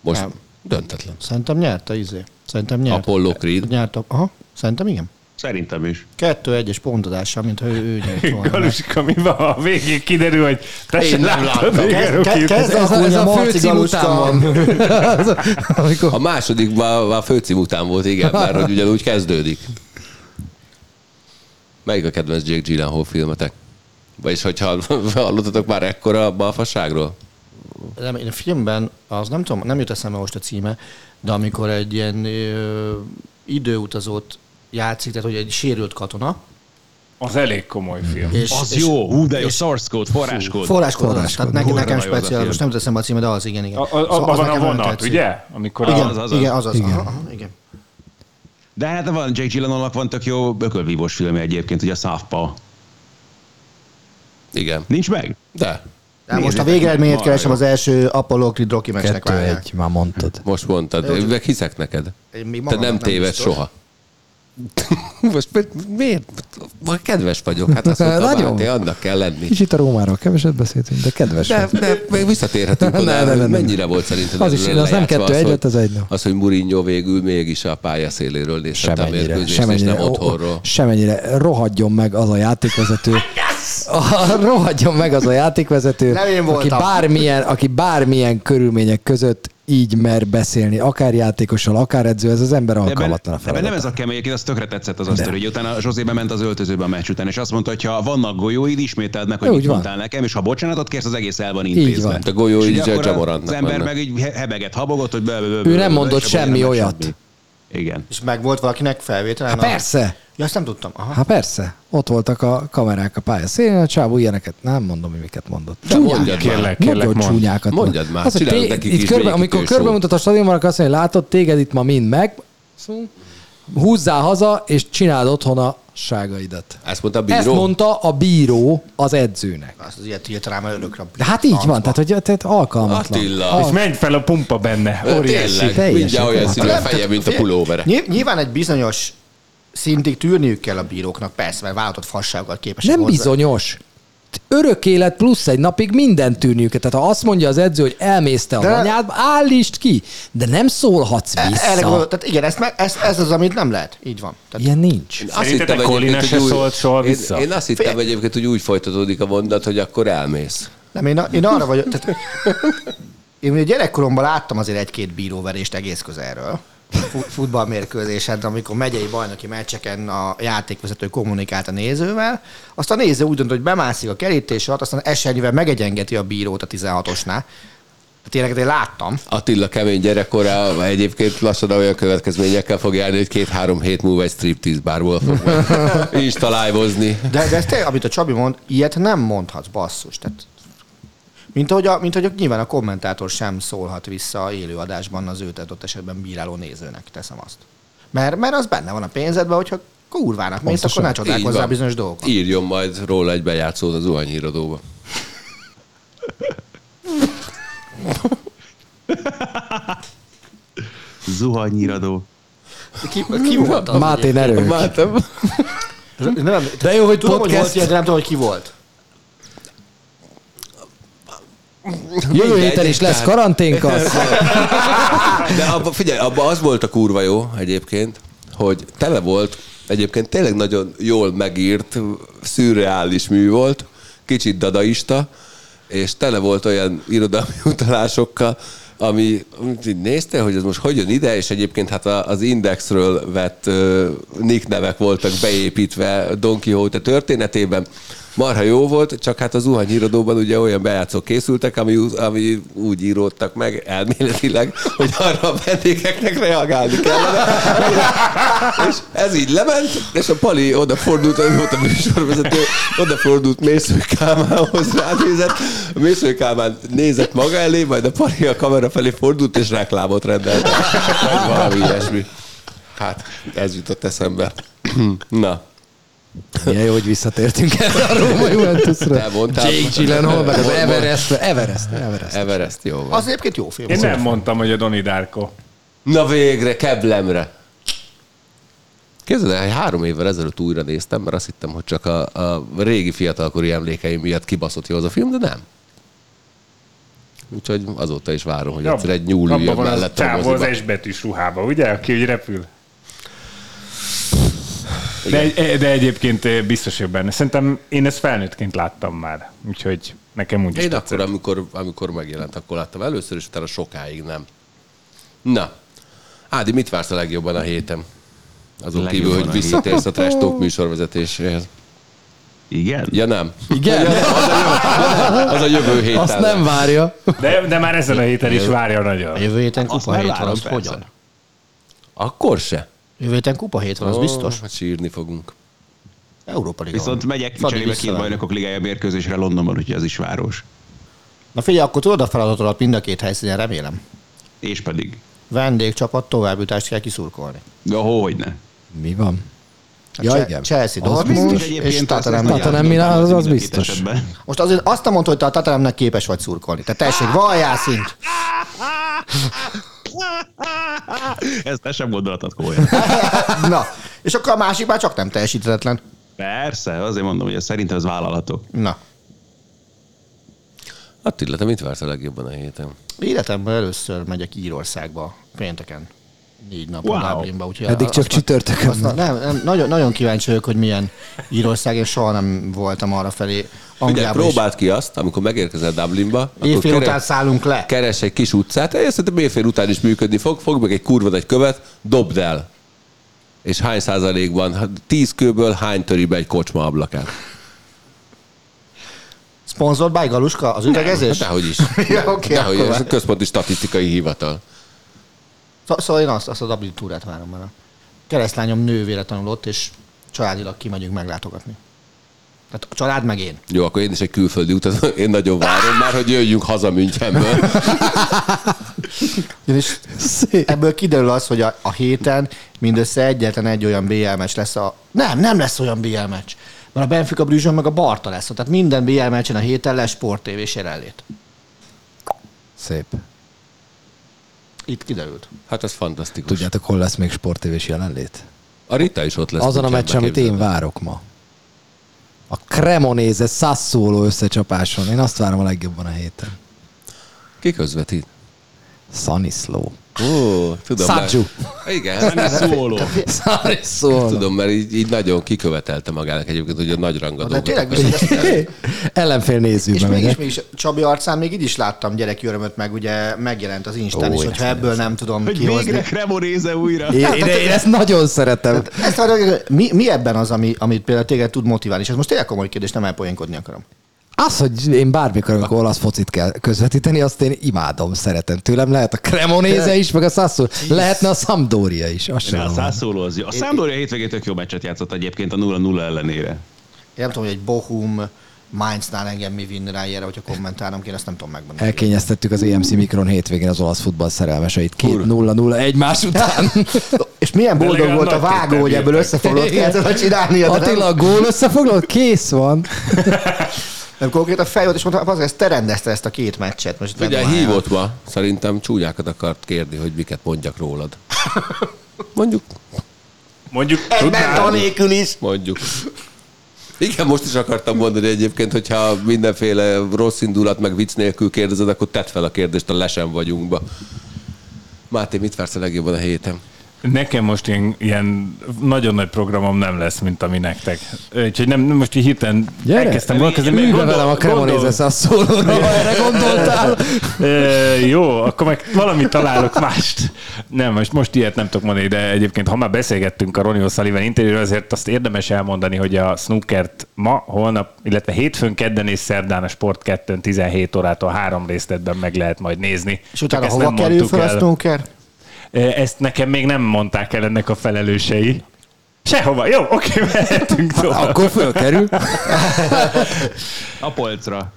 Most Nem. döntetlen. szerintem nyerte izé. Szerintem nyert. Apollo Creed. Nyert, a- aha, szerintem igen. Szerintem is. Kettő egyes pontodással, mint ha ő, ő nyert [LAUGHS] volna. Galuska, mi van? A végén kiderül, hogy te Én sem nem láttad a Kezd- Ez, a, ez a Marci főcím után van. [LAUGHS] Amikor A második már, már főcím után volt, igen, mert hogy ugyanúgy kezdődik. Melyik a kedvenc Jake Gyllenhaal filmetek? Vagyis, hogyha [LAUGHS] hallottatok már ekkora balfasságról? Nem, én a filmben, az nem tudom, nem jut eszembe most a címe, de amikor egy ilyen ö, időutazót játszik, tehát hogy egy sérült katona, Az elég komoly film. és, Az és jó, hú, de jó, source code, forráskód. Forráskód, Forráskód. tehát nekem, Kurva nekem film. most nem jut eszembe a címe, de az, igen, igen. A, a, Szóval abban az van a vonat, tetszik. ugye? Amikor Igen, Az, az, az. igen, az az. Igen. Aha, aha, igen. De hát van, Jake Gyllenhaalnak van tök jó ökölvívós filmje egyébként, ugye a Southpaw. Igen. Nincs meg? De. De most a végeredményét keresem, az első Apollo Creed Rocky meccsnek kettő várják. egy, már mondtad. Most mondtad. Én meg hiszek neked. Én még Te nem nem téved biztos. soha. [LAUGHS] Most mi- miért? Ma kedves vagyok. Hát azt mondtam, Nagyon. Máté, annak kell lenni. Kicsit a Rómáról keveset beszéltünk, de kedves De, vagy. de még visszatérhetünk Ne, oda. ne, ne, ne, ne. Mennyire volt szerinted Az is- az nem kettő egy hogy- lett, az egy, no. Az, hogy Mourinho végül mégis a pálya széléről nézte a mérkőzést, és nem otthonról. semennyire rohadjon meg az a játékvezető. A, rohadjon meg az a játékvezető, aki bármilyen, aki bármilyen körülmények között így mer beszélni, akár játékossal, akár edző, ez az ember alkalmatlan a ebben nem feladat. ez a kemény, egyébként az tökre tetszett az a sztori, hogy utána Zsozé bement az öltözőbe a meccs után, és azt mondta, hogy ha vannak golyóid, ismételd meg, hogy Úgy mit van. mondtál nekem, és ha bocsánatot kérsz, az egész el van intézve. van. De golyóid És ugye is akkor Jamorantnak Az ember meg így he- hebeget, habogott, hogy bö, Ő nem mondott semmi olyat. Igen. És meg volt valakinek felvétel? Hát persze, Ja, azt nem tudtam. Aha. hát persze. Ott voltak a kamerák a pálya szélén, a csávó ilyeneket, nem mondom, hogy miket mondott. De mondjad Kérlek, kérlek, hogy mondd. csúnyákat. mond. Mondjad már, Az, hogy csinálunk té- neki itt kis körbe, amikor körbe mutat a stadionban, akkor azt mondja, látod, téged itt ma mind meg, húzzál haza, és csináld otthon a ságaidat. Ezt mondta a Ezt bíró? mondta a bíró az edzőnek. Azt az ilyet tiltanám el örökre. De hát így van, tehát, hogy tehát alkalmatlan. Attila. És menj fel a pumpa benne. Óriási. Mindjárt olyan színű a feje, mint a pulóvere. ny- Nyilván egy bizonyos szintig tűrniük kell a bíróknak, persze, mert vállalatot fasságokat képesek Nem hozzá. bizonyos. Örök élet plusz egy napig minden tűrniük. Tehát ha azt mondja az edző, hogy elmészte a De- anyád, állítsd ki, de nem szólhatsz E- Erre vissza. gondol, tehát igen, meg, ez, ez az, amit nem lehet. Így van. Tehát Ilyen nincs. Azt Szerintetek hittem se hogy úgy- szólt soha én- vissza? Én azt hittem egyébként, hogy úgy folytatódik a mondat, hogy akkor elmész. nem, én, én arra vagyok, tehát [LAUGHS] én ugye gyerekkoromban láttam azért egy-két bíróverést egész közelről. Fu- futballmérkőzésen, amikor megyei bajnoki meccseken a játékvezető kommunikált a nézővel, azt a néző úgy dönt, hogy bemászik a kerítés alatt, aztán esernyővel megegyengeti a bírót a 16-osnál. Hát ilyeneket én láttam. Attila kemény gyerekkora egyébként lassan olyan következményekkel fog járni, hogy két-három hét múlva egy striptease bárból fog majd [LAUGHS] instalálvozni. De, de ez tényleg, amit a Csabi mond, ilyet nem mondhatsz, basszus. Tehát, mint ahogy, a, mint ahogy a, nyilván a kommentátor sem szólhat vissza élőadásban az őt adott esetben bíráló nézőnek, teszem azt. Mert, mert az benne van a pénzedben, hogyha kurvának mész, akkor ne csodálkozzál bizonyos dolgokat. Írjon majd róla egy bejátszót az zuhanyhíradóba. Zuhanyíradó. Ki, ki volt az? Máté egyébként? Nem, De jó, hogy tudom, hogy podcast. volt ilyen, de nem tudom, hogy ki volt. Jövő héten is lesz karanténkasz. [LAUGHS] De abba, figyelj, abba az volt a kurva jó egyébként, hogy tele volt, egyébként tényleg nagyon jól megírt, szürreális mű volt, kicsit dadaista, és tele volt olyan irodalmi [LAUGHS] utalásokkal, ami, így néztél, hogy ez most hogy jön ide, és egyébként hát az Indexről vett uh, nick nevek voltak beépítve Don Quixote történetében, marha jó volt, csak hát az zuhanyírodóban ugye olyan bejátszók készültek, ami, ami úgy íródtak meg elméletileg, hogy arra a vendégeknek reagálni kellene. és ez így lement, és a Pali odafordult, ő volt a műsorvezető, odafordult Mésző Kálmánhoz ránézett, a Mésző Kálmán nézett maga elé, majd a Pali a kamera felé fordult, és reklámot rendelt. Valami ilyesmi. Hát, ez jutott eszembe. [CLEARS THROAT] Na, Milyen jó, hogy visszatértünk erre a Róma [LAUGHS] Juventusra. Te mondtál. Jake Gyllenhaal, meg az Everest, Everest, Everest. Everest, jó van. Az egyébként jó film. Én nem mondtam, hogy a Doni Darko. Na végre, keblemre. Képzeld el, három évvel ezelőtt újra néztem, mert azt hittem, hogy csak a, a régi fiatalkori emlékeim miatt kibaszott jó az a film, de nem. Úgyhogy azóta is várom, hogy egyszer egy nyúl Abban üljön van az mellett. S betűs ruhába, ugye? Aki úgy repül. De, de egyébként eh, biztos vagyok benne. Szerintem én ezt felnőttként láttam már. Úgyhogy nekem úgy is Én tetszett. akkor, amikor, amikor megjelent, akkor láttam először, és utána sokáig nem. Na, Ádi, mit vársz a legjobban a héten? Azon Legjobban kívül, hogy a visszatérsz a Trash Talk műsorvezetéséhez. Igen? Ja nem. Igen, Az a jövő héten. azt nem várja. De, de már ezen a héten is várja nagyon. Jövő héten kupa hét van, az hogyan? Akkor se. Jövő héten kupa hét van, az biztos. Ó, hát sírni fogunk. Európa Liga Viszont van. megyek cserébe két bajnokok ligája mérkőzésre Londonban, úgyhogy az is város. Na figyelj, akkor tudod a feladatodat mind a két helyszínen, remélem. És pedig. Vendégcsapat továbbjutást kell kiszurkolni. Ja, hogy ne. Mi van? A Ja, igen. Chelsea, Az Dortmund biztos. és. Tottenham. Tottenham Milan, az- az biztos. Most azért azt mondta, hogy te a Tottenhamnek képes vagy szurkolni. Te tessék, [LAUGHS] valljál szint! [LAUGHS] [LAUGHS] Ezt te sem gondolatod komolyan. [LAUGHS] Na, és akkor a másik már csak nem teljesíthetetlen. Persze, azért mondom, hogy ez szerintem ez vállalható. Na, Attila, te mit vársz a legjobban a héten? életemben először megyek Írországba pénteken. Négy napon Wow. Dublinba. Úgyhogy Eddig csak csütörtökön. Nem, nem, nagyon, nagyon kíváncsi vagyok, hogy milyen Írország, én soha nem voltam arra felé. Ugye Angliában is. próbáld ki azt, amikor megérkezel Dublinba, Éjfél kere- után szállunk le. keres egy kis utcát, és szerintem éjfél után is működni fog, fog meg egy kurva egy követ, dobd el. És hány százalékban? Hát tíz kőből hány töri be egy kocsma ablakát? Sponsored by Galuska, az üvegezés? Hát dehogy is. [LAUGHS] Ja, oké, dehogy, ez a központi statisztikai hivatal. Szó- Szóval én azt, azt a Dublin túrát várom már. Keresztlányom nővére tanulott, és családilag kimegyünk meglátogatni. Tehát a család meg én. Jó, akkor én is egy külföldi utat, én nagyon várom már, hogy jöjjünk haza Münchenből. [LAUGHS] És Szép. ebből kiderül az, hogy a, a héten mindössze egyetlen egy olyan BL meccs lesz a... Nem, nem lesz olyan BL meccs. Mert a Benfica Brüzsön meg a Barta lesz. Tehát minden BL meccsen a héten lesz sporttévés jelenlét. Szép. Itt kiderült. Hát ez fantasztikus. Tudjátok, hol lesz még sportévés jelenlét? A Rita is ott lesz. Azon a meccsen, amit én várok ma. A Cremonese Sassuolo összecsapáson. Én azt várom a legjobban a héten. Ki közvetít? Saniszló. Ó, tudom. Szácsú. mert- Igen, Szóló. Saniszló. tudom, mert így, így nagyon kikövetelte magának egyébként, hogy a nagy rangadókat. De tényleg biztos, ezt- Ellenfél És nézőbe mégis, mégis Csabi arcán még így is láttam gyereki örömöt, meg ugye megjelent az Instán Ó, is, ezt hogyha nem ebből nem tudom Hogy kihozni. végre Cremonéze újra. Én, én, én ezt nagyon szeretem. Ezt várjuk, mi, mi ebben az, ami, amit például téged tud motiválni? És ez most tényleg komoly kérdés, nem elpoénkodni akarom. Az, hogy én bármikor, amikor olasz focit kell közvetíteni, azt én imádom, szeretem. Tőlem lehet a Cremonese is, meg a Sassuolo. Lehetne a Sampdoria is. Azt sem a. Sassuolo az. A Sampdoria hétvégén tök jó meccset játszott egyébként a 0-0 ellenére. Én nem tudom, hogy egy Bochum Mainznál engem mi vinni rá ilyenre, hogyha kommentálnom kéne, ezt nem tudom megmondani. Elkényeztettük az EMC Mikron hétvégén az olasz futball szerelmeseit. Két 0-0 egymás után. [LAUGHS] És milyen boldog volt a vágó, hogy ebből összefoglalt kellett [LAUGHS] csinálni. Attila, a gól összefoglalt? Kész van. [LAUGHS] Nem konkrétan fej volt, és mondta, az, ezt te rendezte ezt a két meccset. Most Ugye hívott ma, szerintem csúnyákat akart kérni, hogy miket mondjak rólad. Mondjuk, Mondjuk mentol nélkül is. mondjuk. Igen, most is akartam mondani egyébként, hogyha mindenféle rossz indulat meg vicc nélkül kérdezed, akkor tedd fel a kérdést a lesen vagyunkba. Máté, mit vársz a legjobban a héten? Nekem most ilyen, ilyen nagyon nagy programom nem lesz, mint ami nektek. Úgyhogy nem, most így hirtelen Gyere, elkezdtem gondolkozni. Ülj be velem a Cremonézes a szólóra, ha erre gondoltál. [LAUGHS] E, jó, akkor meg valamit találok mást. Nem, most, most ilyet nem tudok mondani, de egyébként, ha már beszélgettünk a Ronnie O'Sullivan interjúról, azért azt érdemes elmondani, hogy a snookert ma, holnap, illetve hétfőn, kedden és szerdán a Sport 2 17 órától három részletben meg lehet majd nézni. És utána hova kerül fel a snooker? Ezt nekem még nem mondták el ennek a felelősei. Sehova. Jó, oké, [LAUGHS] mehetünk tovább. Akkor fölkerül. A polcra.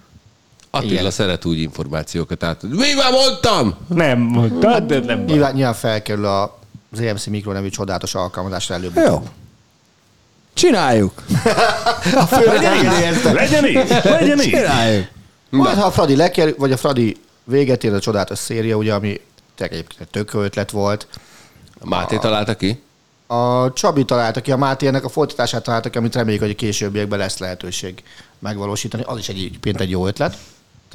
Attila Igen. szeret úgy információkat át. Mi már mondtam? Nem mondtad, de nem baj. Nyilván, nyilván felkerül a az EMC Mikro nevű csodálatos alkalmazásra előbb. Jó. Csináljuk. [LAUGHS] A főleg engedélyezte. Legyen így, legyen így. Csináljuk. Majd, ha a Fradi lekerül, vagy a Fradi véget ér a csodálatos széria, ugye, ami tényleg egyébként egy tök jó ötlet volt. Máté találta ki? A Csabi találta ki, a Máté ennek a folytatását találta ki, amit reméljük, hogy a későbbiekben lesz lehetőség megvalósítani. Az is egyébként egy jó ötlet.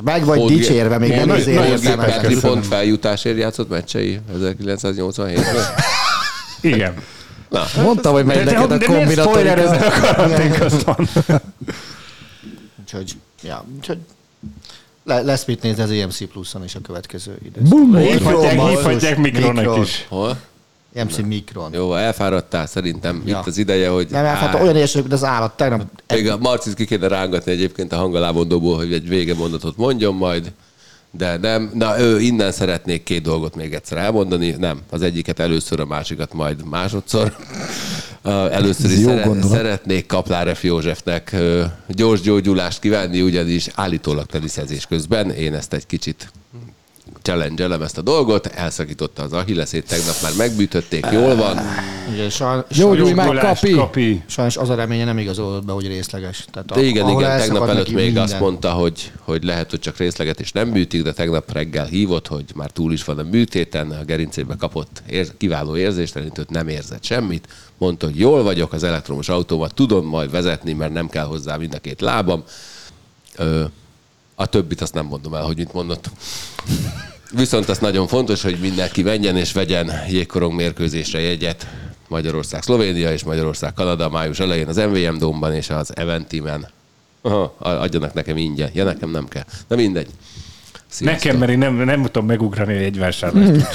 Meg vagy Módgé- dicsérve, még nem azért értelmetlen. Petri pont feljutásért játszott meccsei 1987-ben. [LAUGHS] Igen. Na, Mondtam, hogy megy neked de, a de miért kombinatórikus. spoilereznek a karanténközben? Úgyhogy, ja, úgyhogy le, lesz mit nézni az EMC Pluszon is a következő idő. Hívhatják, Mikron, hívhatják Mikronak Mikron. is. hol? EMC Mikron. Jó, elfáradtál, szerintem Ja. itt az ideje, hogy... Nem, hát olyan érsek, mint az állat. Tegnap Még a Marcit ki kéne rángatni egyébként a hangalábondóból, hogy egy vége mondatot mondjon majd, de nem. Na, ő innen szeretnék két dolgot még egyszer elmondani. Nem, az egyiket először, a másikat majd másodszor. Először is szere- gondolat. szeretnék Kaplár F. Józsefnek gyors gyógyulást kívánni, ugyanis állítólag teniszezés közben én ezt egy kicsit challenge ezt a dolgot, elszakította az ahilleszét, tegnap már megbűtötték, jól van. ugye, sajnos, Gyógyulj meg, Gulást kapi! kapi. sajnos az a reménye nem igazolódott be, hogy részleges. Tehát De igen, igen, tegnap előtt még minden. azt mondta, hogy, hogy lehet, hogy csak részleget és nem műtik, de tegnap reggel hívott, hogy már túl is van a műtéten, a gerincébe kapott ér, kiváló érzéstelenítőt, nem érzett semmit, mondta, hogy jól vagyok, az elektromos autómat tudom majd vezetni, mert nem kell hozzá mind a két lábam. Ö, a többit azt nem mondom el, hogy mit mondott. Viszont az nagyon fontos, hogy mindenki menjen és vegyen jégkorong mérkőzésre jegyet. Magyarország, Szlovénia és Magyarország, Kanada május elején az MVM Domban és az Eventimen. Aha, adjanak nekem ingyen. Ja, nekem nem kell. De mindegy. Sziasztok. Nekem, mert én nem, nem tudom megugrani egy vásárlást.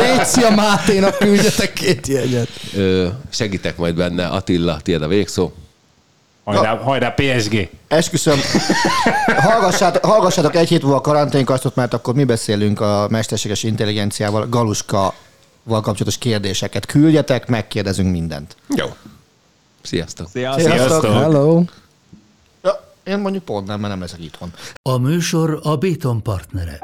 Léci a Máténak küldjetek két jegyet. Ö, segítek majd benne. Attila, tiéd a végszó. Hajrá, hajrá PSG! Esküszöm, [LAUGHS] hallgassátok, hallgassátok egy hét múlva a karanténkasztot, mert akkor mi beszélünk a mesterséges intelligenciával, Galuska val kapcsolatos kérdéseket küldjetek, megkérdezünk mindent. Jó. Sziasztok. Sziasztok! Sziasztok! Hello. Ja, én mondjuk pont nem, mert nem leszek itthon. A műsor a Béton partnere.